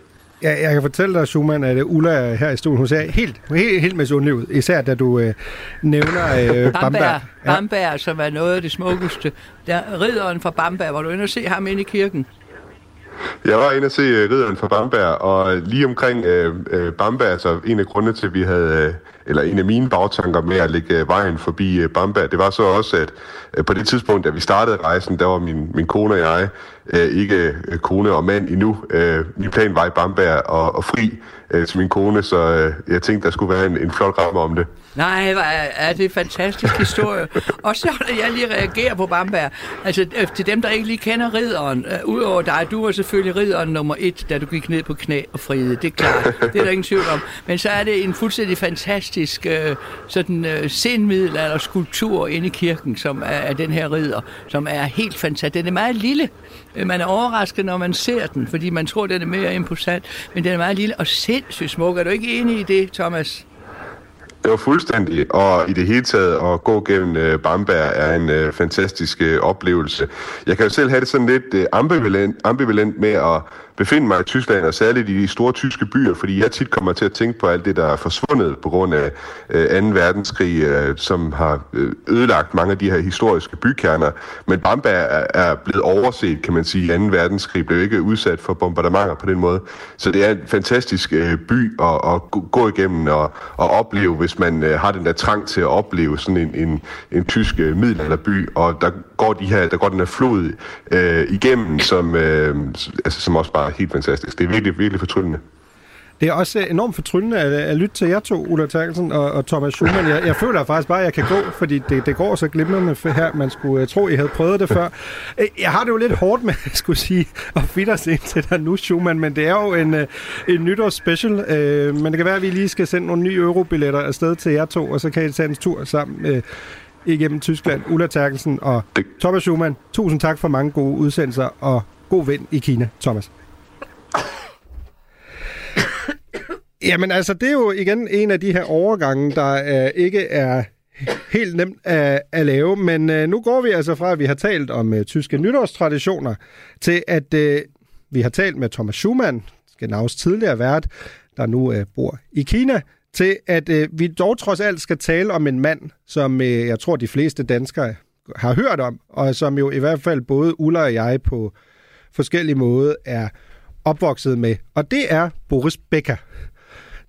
Ja, jeg kan fortælle dig, Schumann, at uh, Ulla her i stuen, hun ser helt, helt, helt misundelig ud. Især da du øh, nævner øh, Bamberg, Bamberg. ja. Som er noget af det smukkeste. Der, ridderen fra Bamberg, hvor du inde og se ham inde i kirken. Jeg var inde og se uh, Ridderen fra Bamberg, og lige omkring uh, uh, Bamberg, så en af grundene til, at vi havde, uh, eller en af mine bagtanker med at lægge uh, vejen forbi uh, Bamberg, det var så også, at uh, på det tidspunkt, da vi startede rejsen, der var min, min kone og jeg ikke kone og mand endnu. Min plan var i Bamberg og, og fri til min kone, så jeg tænkte, der skulle være en, en flot ramme om det. Nej, er, er det en fantastisk historie. og så vil jeg lige reagere på Bamberg. Altså, øh, til dem, der ikke lige kender ridderen, øh, udover dig, du var selvfølgelig ridderen nummer et, da du gik ned på knæ og friede. Det er klart. Det er der ingen tvivl om. Men så er det en fuldstændig fantastisk øh, sådan øh, senmiddelalder skulptur inde i kirken, som er, er den her ridder, som er helt fantastisk. Den er meget lille. Øh, man er overrasket, når man ser den, fordi man tror, den er mere imposant. Men den er meget lille og sindssygt smuk. Er du ikke enig i det, Thomas? Det var fuldstændig, og i det hele taget at gå gennem øh, Bamberg er en øh, fantastisk øh, oplevelse. Jeg kan jo selv have det sådan lidt øh, ambivalent, ambivalent med at befinde mig i Tyskland, og særligt i de store tyske byer, fordi jeg tit kommer til at tænke på alt det, der er forsvundet på grund af øh, 2. verdenskrig, øh, som har øh, ødelagt mange af de her historiske bykerner. Men Bamberg er, er blevet overset, kan man sige. 2. verdenskrig blev ikke udsat for bombardementer på den måde. Så det er en fantastisk øh, by at, at gå- gå igennem og, og opleve, hvis man øh, har den der trang til at opleve sådan en, en, en tysk øh, middelalderby, og der går, de her, der går den her flod øh, igennem, som, øh, altså, som også bare er helt fantastisk. Det er virkelig, virkelig fortryllende. Det er også øh, enormt fortryllende at, øh, at lytte til jer to, Ulla Terkelsen og, og Thomas Schumann. Jeg, jeg føler faktisk bare, at jeg kan gå, fordi det, det går så glimrende her. Man skulle uh, tro, I havde prøvet det før. Jeg har det jo lidt hårdt med, at skulle sige, og finde os ind til dig nu, Schumann, men det er jo en, uh, en nytårsspecial. Uh, men det kan være, at vi lige skal sende nogle nye eurobilletter afsted til jer to, og så kan I tage en tur sammen uh, igennem Tyskland. Ulla Terkelsen og Det- Thomas Schumann. Tusind tak for mange gode udsendelser, og god ven i Kina, Thomas. Jamen altså, det er jo igen en af de her overgange, der øh, ikke er helt nemt at, at lave, men øh, nu går vi altså fra, at vi har talt om øh, tyske nytårstraditioner, til at øh, vi har talt med Thomas Schumann, Skanavs tidligere vært, der nu øh, bor i Kina, til at øh, vi dog trods alt skal tale om en mand, som øh, jeg tror de fleste danskere har hørt om, og som jo i hvert fald både Ulla og jeg på forskellige måder er opvokset med. Og det er Boris Becker,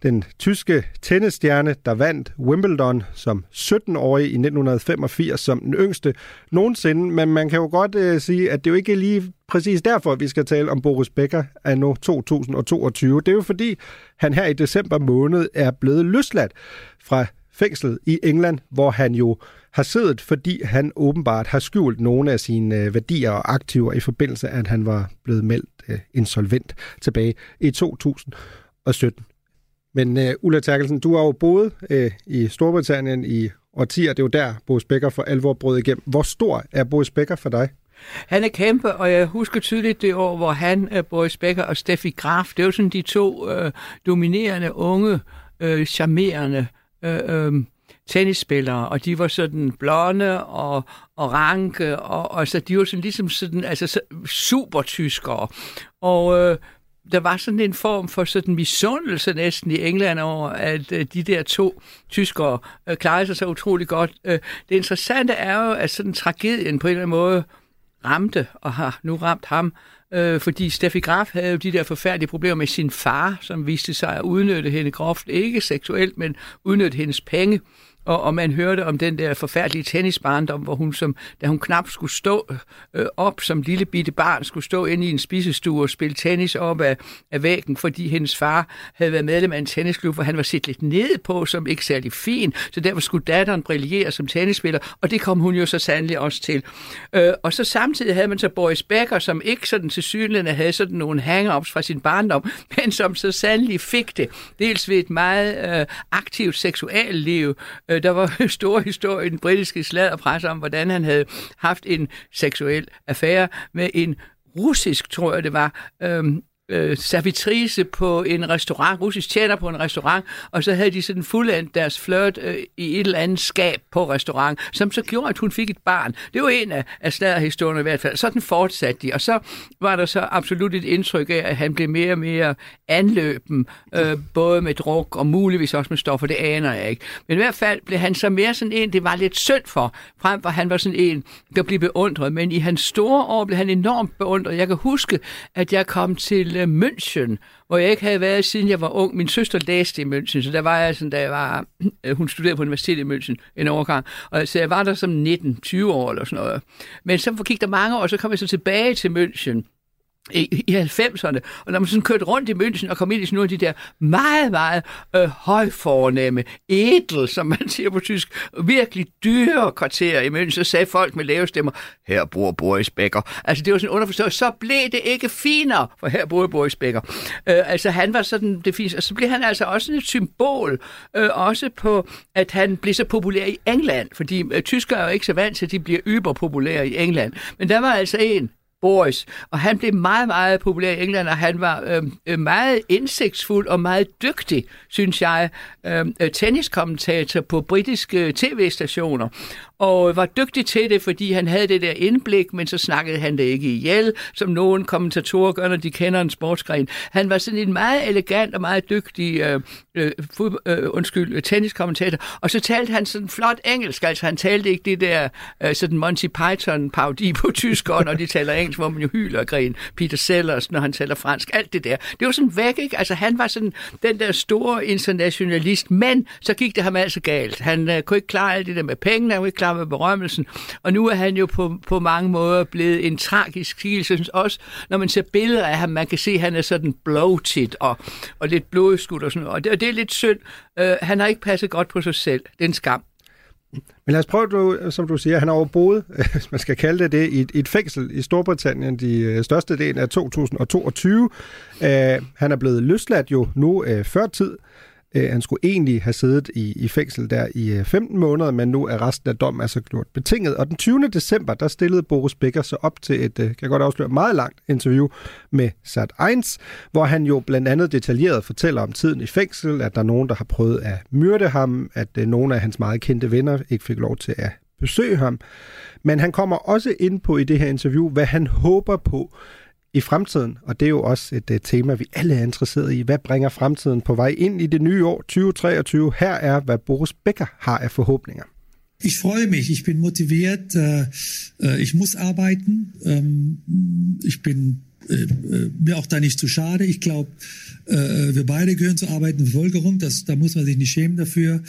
den tyske tennisstjerne, der vandt Wimbledon som 17-årig i 1985 som den yngste nogensinde. Men man kan jo godt øh, sige, at det er jo ikke lige præcis derfor, vi skal tale om Boris Becker af nu 2022. Det er jo fordi, han her i december måned er blevet løsladt fra fængslet i England, hvor han jo har siddet, fordi han åbenbart har skjult nogle af sine øh, værdier og aktiver i forbindelse af, at han var blevet meldt øh, insolvent tilbage i 2017. Men uh, Ulla Terkelsen, du har jo boet uh, i Storbritannien i årtier. Det er jo der, Boris Becker for alvor brød igennem. Hvor stor er Boris Becker for dig? Han er kæmpe, og jeg husker tydeligt det år, hvor han, øh, Boris Becker og Steffi Graf, det var sådan de to øh, dominerende, unge, øh, charmerende øh, øh, tennisspillere, og de var sådan blonde og, og ranke, og, og så de var sådan ligesom sådan, altså supertyskere. super tyskere. Og øh, der var sådan en form for sådan misundelse næsten i England over, at øh, de der to tyskere øh, klarede sig så utrolig godt. Øh, det interessante er jo, at sådan tragedien på en eller anden måde ramte, og har nu ramt ham, øh, fordi Steffi Graf havde jo de der forfærdelige problemer med sin far, som viste sig at udnytte hende groft, ikke seksuelt, men udnytte hendes penge. Og, og man hørte om den der forfærdelige tennisbarndom, hvor hun, som, da hun knap skulle stå øh, op som lille bitte barn, skulle stå inde i en spisestue og spille tennis op af, af væggen, fordi hendes far havde været medlem af en tennisklub, hvor han var set lidt ned på, som ikke særlig fin, så derfor skulle datteren brillere som tennisspiller, og det kom hun jo så sandelig også til. Øh, og så samtidig havde man så Boris Becker, som ikke sådan til synligheden havde sådan nogle hang-ups fra sin barndom, men som så sandelig fik det, dels ved et meget øh, aktivt seksualliv, Øh, der var stor historie i den britiske sladderpresse om, hvordan han havde haft en seksuel affære med en russisk, tror jeg det var, øhm, øh, servitrice på en restaurant, russisk tjener på en restaurant, og så havde de sådan fuldendt deres flirt øh, i et eller andet skab på restaurant, som så gjorde, at hun fik et barn. Det var en af, af sladderhistorierne i hvert fald. Sådan fortsatte de, og så var der så absolut et indtryk af, at han blev mere og mere anløben, øh, både med druk og muligvis også med stoffer, det aner jeg ikke. Men i hvert fald blev han så mere sådan en, det var lidt synd for, frem for han var sådan en, der blev beundret, men i hans store år blev han enormt beundret. Jeg kan huske, at jeg kom til München, hvor jeg ikke havde været, siden jeg var ung. Min søster læste i München, så der var jeg sådan, da jeg var, øh, hun studerede på universitetet i München en overgang, og så jeg var der som 19-20 år eller sådan noget. Men så gik der mange år, og så kom jeg så tilbage til München, i, i 90'erne, og når man sådan kørte rundt i München og kom ind i sådan nogle af de der meget, meget øh, højfornemme, edel, som man siger på tysk, virkelig dyre kvarterer i München, så sagde folk med lave stemmer, her bor Boris Becker. Altså det var sådan underforstået, så blev det ikke finere, for her bor Boris Becker. Øh, altså han var sådan det fint, og så blev han altså også et symbol, øh, også på, at han blev så populær i England, fordi øh, tyskere er jo ikke så vant til, at de bliver yberpopulære i England. Men der var altså en, Boris. Og han blev meget, meget populær i England, og han var øhm, øh, meget indsigtsfuld og meget dygtig, synes jeg, øhm, øh, tenniskommentator på britiske øh, tv-stationer. Og var dygtig til det, fordi han havde det der indblik, men så snakkede han det ikke ihjel, som nogle kommentatorer gør, når de kender en sportsgren. Han var sådan en meget elegant og meget dygtig øh, øh, fod, øh, undskyld, tenniskommentator, og så talte han sådan flot engelsk, altså han talte ikke det der øh, sådan Monty Python parodi på tysk, og når de taler engelsk, hvor man jo hyler og grin. Peter Sellers, når han taler fransk, alt det der. Det var sådan væk, ikke? Altså han var sådan den der store internationalist, men så gik det ham altså galt. Han øh, kunne ikke klare alt det der med pengene, han kunne ikke klare med berømmelsen, og nu er han jo på, på mange måder blevet en tragisk skikkelse. Synes også, når man ser billeder af ham, man kan se, at han er sådan bloated og, og lidt blodskudt og sådan noget. Og det, og det er lidt synd. Øh, han har ikke passet godt på sig selv. Det er en skam. Men lad os prøve, du, som du siger, han har overboet, boet, hvis man skal kalde det det, i et, i et fængsel i Storbritannien de øh, største del af 2022. Uh, øh, han er blevet løsladt jo nu uh, før tid. Øh, han skulle egentlig have siddet i, i fængsel der i øh, 15 måneder, men nu er resten af dommen altså gjort betinget. Og den 20. december, der stillede Boris Becker sig op til et, øh, kan jeg godt afsløre, meget langt interview med Sat 1, hvor han jo blandt andet detaljeret fortæller om tiden i fængsel, at der er nogen, der har prøvet at myrde ham, at nogle af hans meget kendte venner ikke fik lov til at besøge ham. Men han kommer også ind på i det her interview, hvad han håber på i fremtiden, og det er jo også et uh, tema, vi alle er interesseret i. Hvad bringer fremtiden på vej ind i det nye år 2023? Her er, hvad Boris Becker har af forhåbninger. Ich freue mich, ich bin motiviert, äh, äh ich muss arbeiten, ähm, ich bin äh, äh, mir auch da nicht zu schade. Ich glaube, äh, äh, wir beide gehören zur arbeitenden Bevölkerung, das, da muss man sich nicht schämen dafür.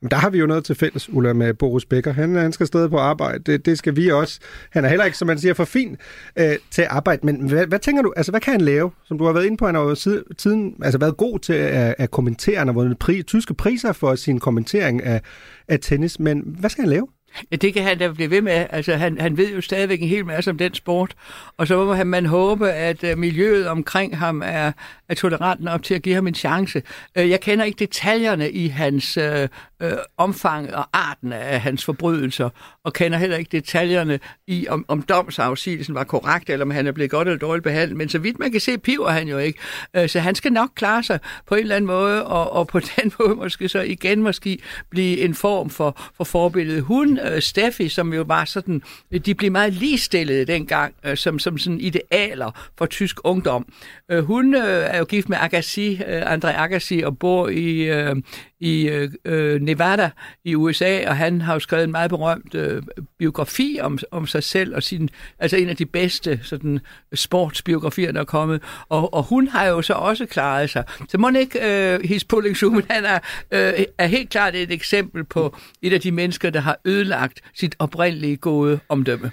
Men der har vi jo noget til fælles, Ulla, med Boris Becker. Han, han skal stadig på arbejde. Det, det skal vi også. Han er heller ikke, som man siger, for fin øh, til at arbejde. Men hvad, hvad tænker du, altså hvad kan han lave? Som du har været inde på, han har jo siden, tiden altså været god til at, at kommentere. Han har vundet pri, tyske priser for sin kommentering af, af tennis. Men hvad skal han lave? Ja, det kan han da blive ved med. Altså, han, han ved jo stadigvæk en hel masse om den sport. Og så må man håbe, at øh, miljøet omkring ham er, er tolerant nok til at give ham en chance. Øh, jeg kender ikke detaljerne i hans øh, øh, omfang og arten af hans forbrydelser, og kender heller ikke detaljerne i, om, om domsafsigelsen var korrekt, eller om han er blevet godt eller dårligt behandlet. Men så vidt man kan se, piver han jo ikke. Så han skal nok klare sig på en eller anden måde, og, og på den måde måske så igen måske blive en form for, for forbillede. Hun øh, Steffi, som jo var sådan, de blev meget ligestillede dengang, øh, som, som sådan idealer for tysk ungdom. Øh, hun øh, er jo gift med Agassi, øh, André Agassi, og bor i, øh, i øh, øh Nevada i USA, og han har jo skrevet en meget berømt øh, biografi om, om sig selv, og sin, altså en af de bedste sådan, sportsbiografier, der er kommet. Og, og hun har jo så også klaret sig. Så må ikke øh, His Pulling han er, øh, er helt klart et eksempel på et af de mennesker, der har ødelagt sit oprindelige gode omdømme.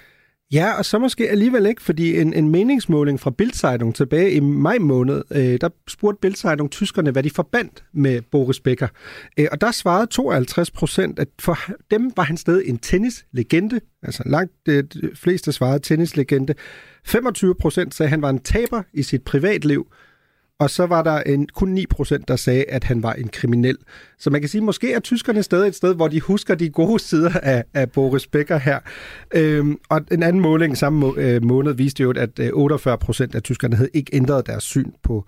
Ja, og så måske alligevel ikke, fordi en, en meningsmåling fra Bildzeitung tilbage i maj måned, øh, der spurgte Bildzeitung tyskerne, hvad de forbandt med Boris Becker. Øh, og der svarede 52 procent, at for dem var han stadig en tennislegende, altså langt øh, de fleste svarede tennislegende. 25 procent sagde, at han var en taber i sit privatliv, og så var der en, kun 9%, der sagde, at han var en kriminel. Så man kan sige, måske er tyskerne stadig et sted, hvor de husker de gode sider af, af Boris Becker her. Øhm, og en anden måling samme må, øh, måned viste jo, at øh, 48% af tyskerne havde ikke ændret deres syn på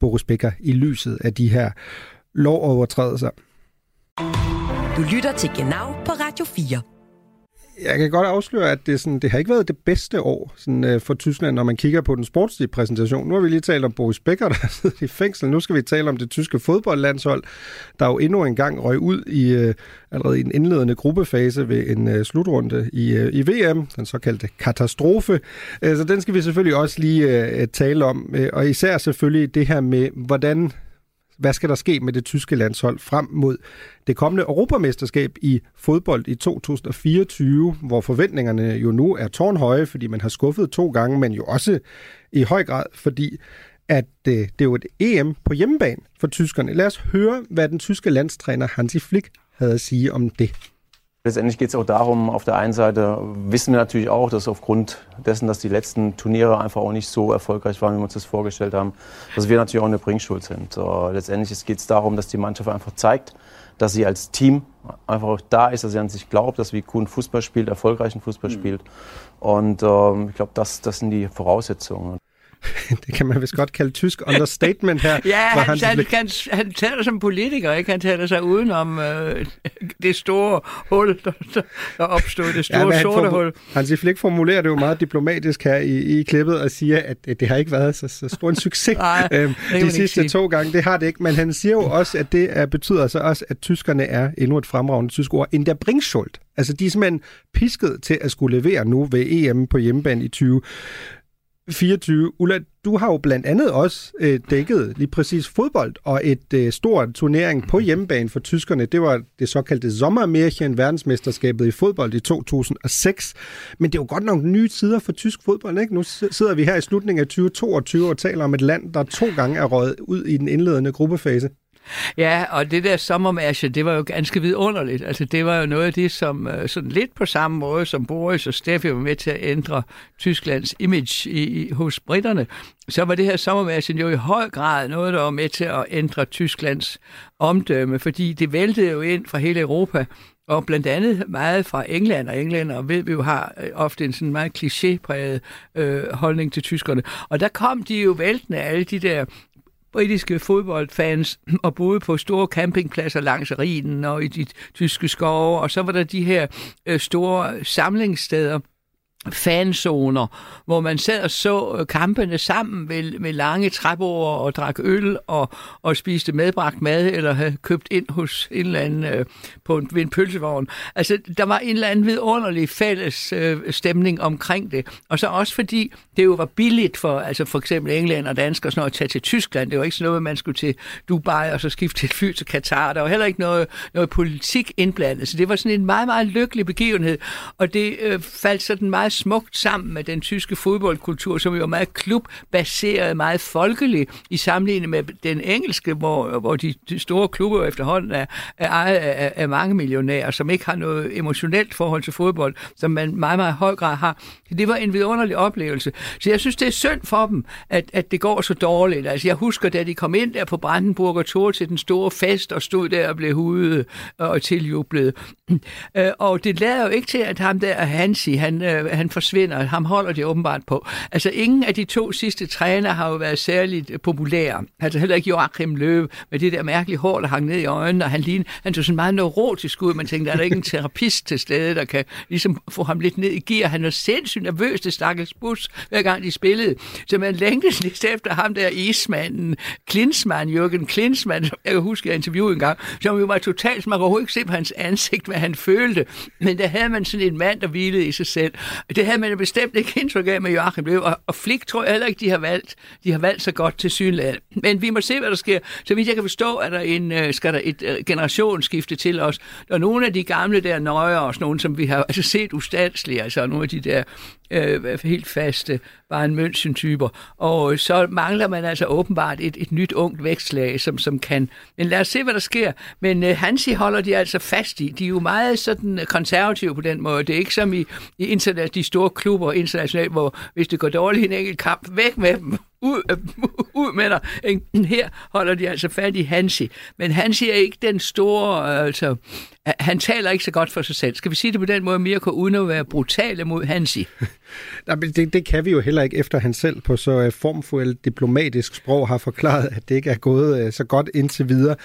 Boris Becker i lyset af de her lovovertrædelser. Du lytter til Genau på Radio 4. Jeg kan godt afsløre, at det, sådan, det har ikke været det bedste år sådan, øh, for Tyskland, når man kigger på den sportslige præsentation. Nu har vi lige talt om Boris Becker, der sidder i fængsel. Nu skal vi tale om det tyske fodboldlandshold, der jo endnu en gang røg ud i øh, allerede i en indledende gruppefase ved en øh, slutrunde i, øh, i VM, den såkaldte katastrofe. Øh, så den skal vi selvfølgelig også lige øh, tale om, øh, og især selvfølgelig det her med, hvordan hvad skal der ske med det tyske landshold frem mod det kommende europamesterskab i fodbold i 2024, hvor forventningerne jo nu er tårnhøje, fordi man har skuffet to gange, men jo også i høj grad, fordi at øh, det er jo et EM på hjemmebane for tyskerne. Lad os høre, hvad den tyske landstræner Hansi Flick havde at sige om det. Letztendlich geht es auch darum, auf der einen Seite wissen wir natürlich auch, dass aufgrund dessen, dass die letzten Turniere einfach auch nicht so erfolgreich waren, wie wir uns das vorgestellt haben, dass wir natürlich auch eine Bringschuld sind. Letztendlich geht es darum, dass die Mannschaft einfach zeigt, dass sie als Team einfach auch da ist, dass sie an sich glaubt, dass wie Kuhn Fußball spielt, erfolgreichen Fußball spielt. Und ähm, ich glaube, das, das sind die Voraussetzungen. det kan man vist godt kalde tysk understatement her. ja, han, han, Flick. han, han taler som politiker, ikke? Han taler sig udenom øh, det store hul, der, der opstod, det store ja, han sorte hul. Hansi Flick formulerer det jo meget diplomatisk her i, i klippet og siger, at det, det har ikke været så, så stor en succes Nej, øhm, de sidste to gange. Det har det ikke, men han siger jo også, at det er, betyder så også, at tyskerne er endnu et fremragende tysk ord, en der bringschuld. Altså de er simpelthen pisket til at skulle levere nu ved EM på hjemmebane i 20. 24. Ulla, du har jo blandt andet også øh, dækket lige præcis fodbold og et øh, stort turnering på hjemmebane for tyskerne. Det var det såkaldte Sommermärchen, verdensmesterskabet i fodbold i 2006. Men det er jo godt nok nye tider for tysk fodbold, ikke? Nu sidder vi her i slutningen af 2022 og taler om et land, der to gange er røget ud i den indledende gruppefase. Ja, og det der sommermarsje, det var jo ganske vidunderligt. Altså, det var jo noget af det, som øh, sådan lidt på samme måde som Boris og Steffi var med til at ændre Tysklands image i, i, hos britterne. Så var det her sommermarsje jo i høj grad noget, der var med til at ændre Tysklands omdømme, fordi det væltede jo ind fra hele Europa, og blandt andet meget fra England, og englænder ved vi jo har øh, ofte en sådan meget klichépræget øh, holdning til tyskerne. Og der kom de jo væltende, alle de der britiske fodboldfans og boede på store campingpladser langs Rhinen og i de tyske skove, og så var der de her øh, store samlingssteder, fanzoner, hvor man sad og så øh, kampene sammen ved, med lange træbord og drak øl og, og spiste medbragt mad eller havde købt ind hos en eller anden øh, på en, ved en pølsevogn. Altså, der var en eller anden vidunderlig fælles øh, stemning omkring det. Og så også fordi det jo var billigt for, altså for eksempel England og danskere sådan noget, at tage til Tyskland. Det var ikke sådan noget, man skulle til Dubai og så skifte til fly til Katar. Der var heller ikke noget, noget politik indblandet. Så det var sådan en meget, meget lykkelig begivenhed. Og det øh, faldt sådan meget smukt sammen med den tyske fodboldkultur, som jo er meget klubbaseret, meget folkelig i sammenligning med den engelske, hvor, hvor de, de store klubber efterhånden er, er ejet af, af mange millionærer, som ikke har noget emotionelt forhold til fodbold, som man meget, meget høj grad har. Det var en vidunderlig oplevelse. Så jeg synes, det er synd for dem, at, at det går så dårligt. Altså, jeg husker, da de kom ind der på Brandenburger Tor til den store fest og stod der og blev hudet og tiljublet. Øh, og det lader jo ikke til, at ham der, Hansi, han, øh, han forsvinder. Ham holder de åbenbart på. Altså, ingen af de to sidste træner har jo været særligt øh, populære. Altså, heller ikke Joachim Løve med det der mærkelige hår, der hang ned i øjnene, og han, lignede, han så sådan meget neurotisk ud. Man tænkte, er der ikke en terapist til stede, der kan ligesom få ham lidt ned i gear? Han var sindssygt nervøs, det stakkels bus, hver gang de spillede. Så man længtes lidt efter ham der ismanden, Klinsmann, Jørgen Klinsmann, som jeg kan huske, jeg interviewede en gang, som jo var totalt, man kunne ikke se på hans ansigt, hvad han følte. Men der havde man sådan en mand, der hvilede i sig selv. Det havde man bestemt ikke indtryk af med Joachim Løv, og, og Flik tror jeg heller ikke, de har valgt. De har valgt så godt til synligheden. Men vi må se, hvad der sker. Så vidt jeg kan forstå, at der en, øh, skal der et øh, generationsskifte til os. Der nogle af de gamle der nøjer, og nogle, som vi har altså set ustandslige, altså nogle af de der øh, helt faste Bayern München-typer. Og øh, så mangler man altså åbenbart et, et nyt ungt vækstlag, som, som kan... Men lad os se, hvad der sker. Men øh, Hansi holder de altså fast i. De er jo meget sådan øh, konservative på den måde. Det er ikke som i, i internet, de store klubber internationalt, hvor hvis det går dårligt i en enkelt kamp, væk med dem ud, øh, ud. Ikke? Her holder de altså fat i Hansi. Men Hansi er ikke den store... Øh, altså, han taler ikke så godt for sig selv. Skal vi sige det på den måde, Mirko, uden at være brutale mod Hansi? Nej, men det, det kan vi jo heller ikke, efter han selv på så uh, formfuldt diplomatisk sprog har forklaret, at det ikke er gået uh, så godt indtil videre.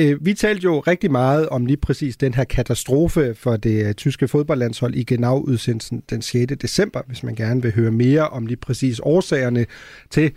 Uh, vi talte jo rigtig meget om lige præcis den her katastrofe for det uh, tyske fodboldlandshold i Genau-udsendelsen den 6. december, hvis man gerne vil høre mere om lige præcis årsagerne til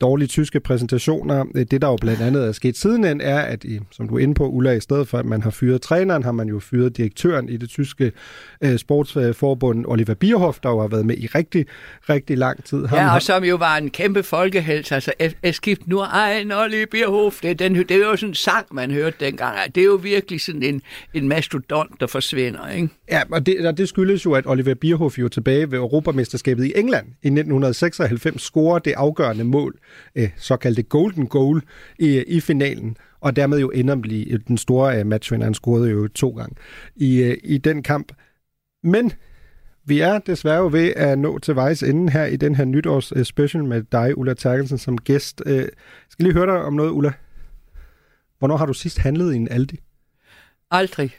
dårlige tyske præsentationer. Det, der jo blandt andet er sket sidenhen, er, at i, som du er inde på, Ulla, i stedet for, at man har fyret træneren, har man jo fyret direktøren i det tyske øh, sportsforbund, Oliver Bierhoff, der jo har været med i rigtig, rigtig lang tid. Ham, Ja, og som jo var en kæmpe folkehelt. Altså, es gibt nur ein Oliver Bierhoff. Det, er den, det er jo sådan en sang, man hørte dengang. Det er jo virkelig sådan en, en mastodont, der forsvinder, ikke? Ja, og det, og det skyldes jo, at Oliver Bierhoff jo tilbage ved Europamesterskabet i England i 1996 scorer det afgørende mål, øh, såkaldte golden goal, i, i finalen og dermed jo ender blive den store øh, matchvinder. Han scorede jo to gange i, øh, i den kamp. Men vi er desværre jo ved at nå til vejs ende her i den her nytårs øh, special med dig, Ulla Terkelsen, som gæst. Øh, jeg skal lige høre dig om noget, Ulla. Hvornår har du sidst handlet i en Aldi? Aldrig.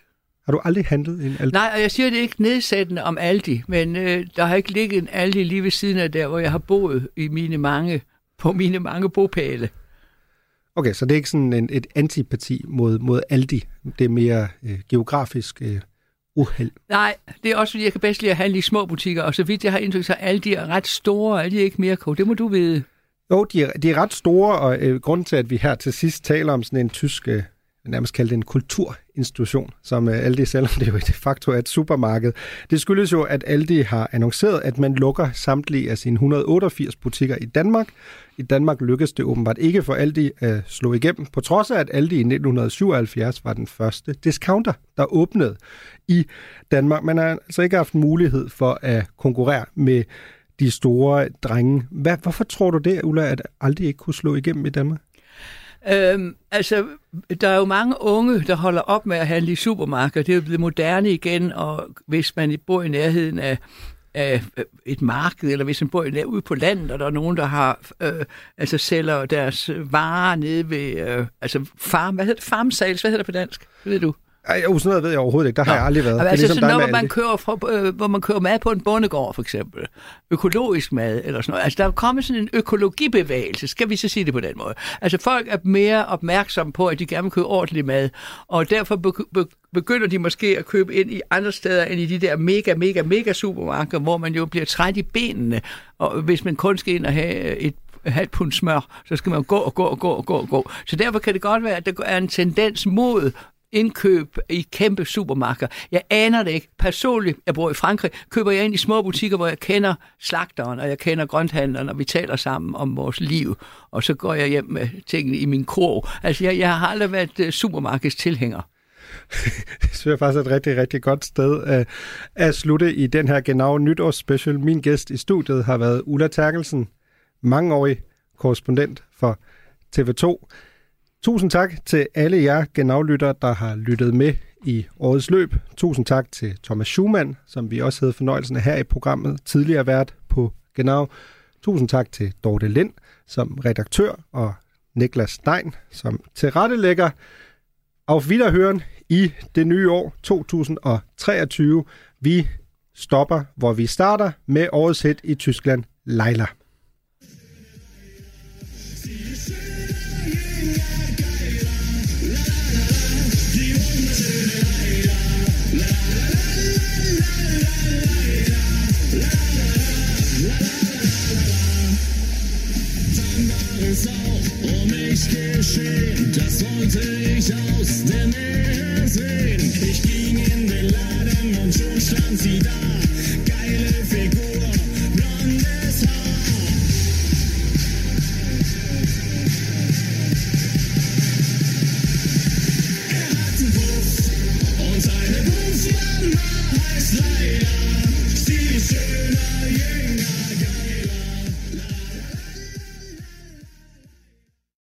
Har du aldrig handlet i en Aldi? Nej, og jeg siger det ikke nedsættende om Aldi, men øh, der har ikke ligget en Aldi lige ved siden af der, hvor jeg har boet i mine mange, på mine mange bopæle. Okay, så det er ikke sådan en, et antipati mod, mod Aldi. Det er mere øh, geografisk øh, uheld. Nej, det er også fordi, jeg kan bedst lide at handle i små butikker, og så vidt jeg har indtryk, så Aldi er ret store, Aldi er ikke mere Det må du vide. Jo, de er, de er ret store, og øh, grunden til, at vi her til sidst taler om sådan en tysk, øh, nærmest kaldt en kulturinstitution, som øh, Aldi, selvom det jo de facto er et supermarked, det skyldes jo, at Aldi har annonceret, at man lukker samtlige af sine 188 butikker i Danmark. I Danmark lykkedes det åbenbart ikke for Aldi at slå igennem, på trods af, at Aldi i 1977 var den første discounter, der åbnede i Danmark. Man har altså ikke haft mulighed for at konkurrere med de store drenge. Hvad, hvorfor tror du det, Ulla, at Aldi ikke kunne slå igennem i Danmark? Øhm, altså, der er jo mange unge, der holder op med at handle i supermarkeder. Det er jo blevet moderne igen, og hvis man bor i nærheden af, af øh, et marked, eller hvis man bor i- ude på landet, og der er nogen, der har, øh, altså sælger deres varer nede ved, øh, altså farm, hvad hedder det, farmsales, hvad hedder det på dansk? Det ved du? Ej, jo, sådan noget ved jeg overhovedet ikke. Der har jeg aldrig været. Altså, det er altså ligesom sådan noget, hvor man, kører fra, øh, hvor man kører mad på en bondegård, for eksempel. Økologisk mad, eller sådan noget. Altså, der er kommet sådan en økologibevægelse, skal vi så sige det på den måde. Altså, folk er mere opmærksomme på, at de gerne vil købe ordentlig mad, og derfor be- be- begynder de måske at købe ind i andre steder end i de der mega, mega, mega supermarkeder, hvor man jo bliver træt i benene, og hvis man kun skal ind og have et halvt pund smør, så skal man gå og gå og gå og gå og gå. Så derfor kan det godt være, at der er en tendens mod indkøb i kæmpe supermarkeder. Jeg aner det ikke. Personligt, jeg bor i Frankrig, køber jeg ind i små butikker, hvor jeg kender slagteren, og jeg kender grønthandleren, og vi taler sammen om vores liv. Og så går jeg hjem med tingene i min krog. Altså, jeg, jeg har aldrig været øh, uh, supermarkeds tilhænger. Det synes jeg faktisk er et rigtig, rigtig godt sted at, at slutte i den her Genau nytårsspecial. Min gæst i studiet har været Ulla Terkelsen, mangeårig korrespondent for TV2. Tusind tak til alle jer genaflyttere, der har lyttet med i årets løb. Tusind tak til Thomas Schumann, som vi også havde fornøjelsen af her i programmet, tidligere vært på Genau. Tusind tak til Dorte Lind som redaktør og Niklas Stein som tilrettelægger. Auf Wiederhören i det nye år 2023. Vi stopper, hvor vi starter med årets hit i Tyskland, Leila. Das ich aus der Nähe sehen. Ich ging in den Laden und schon stand sie da. Geile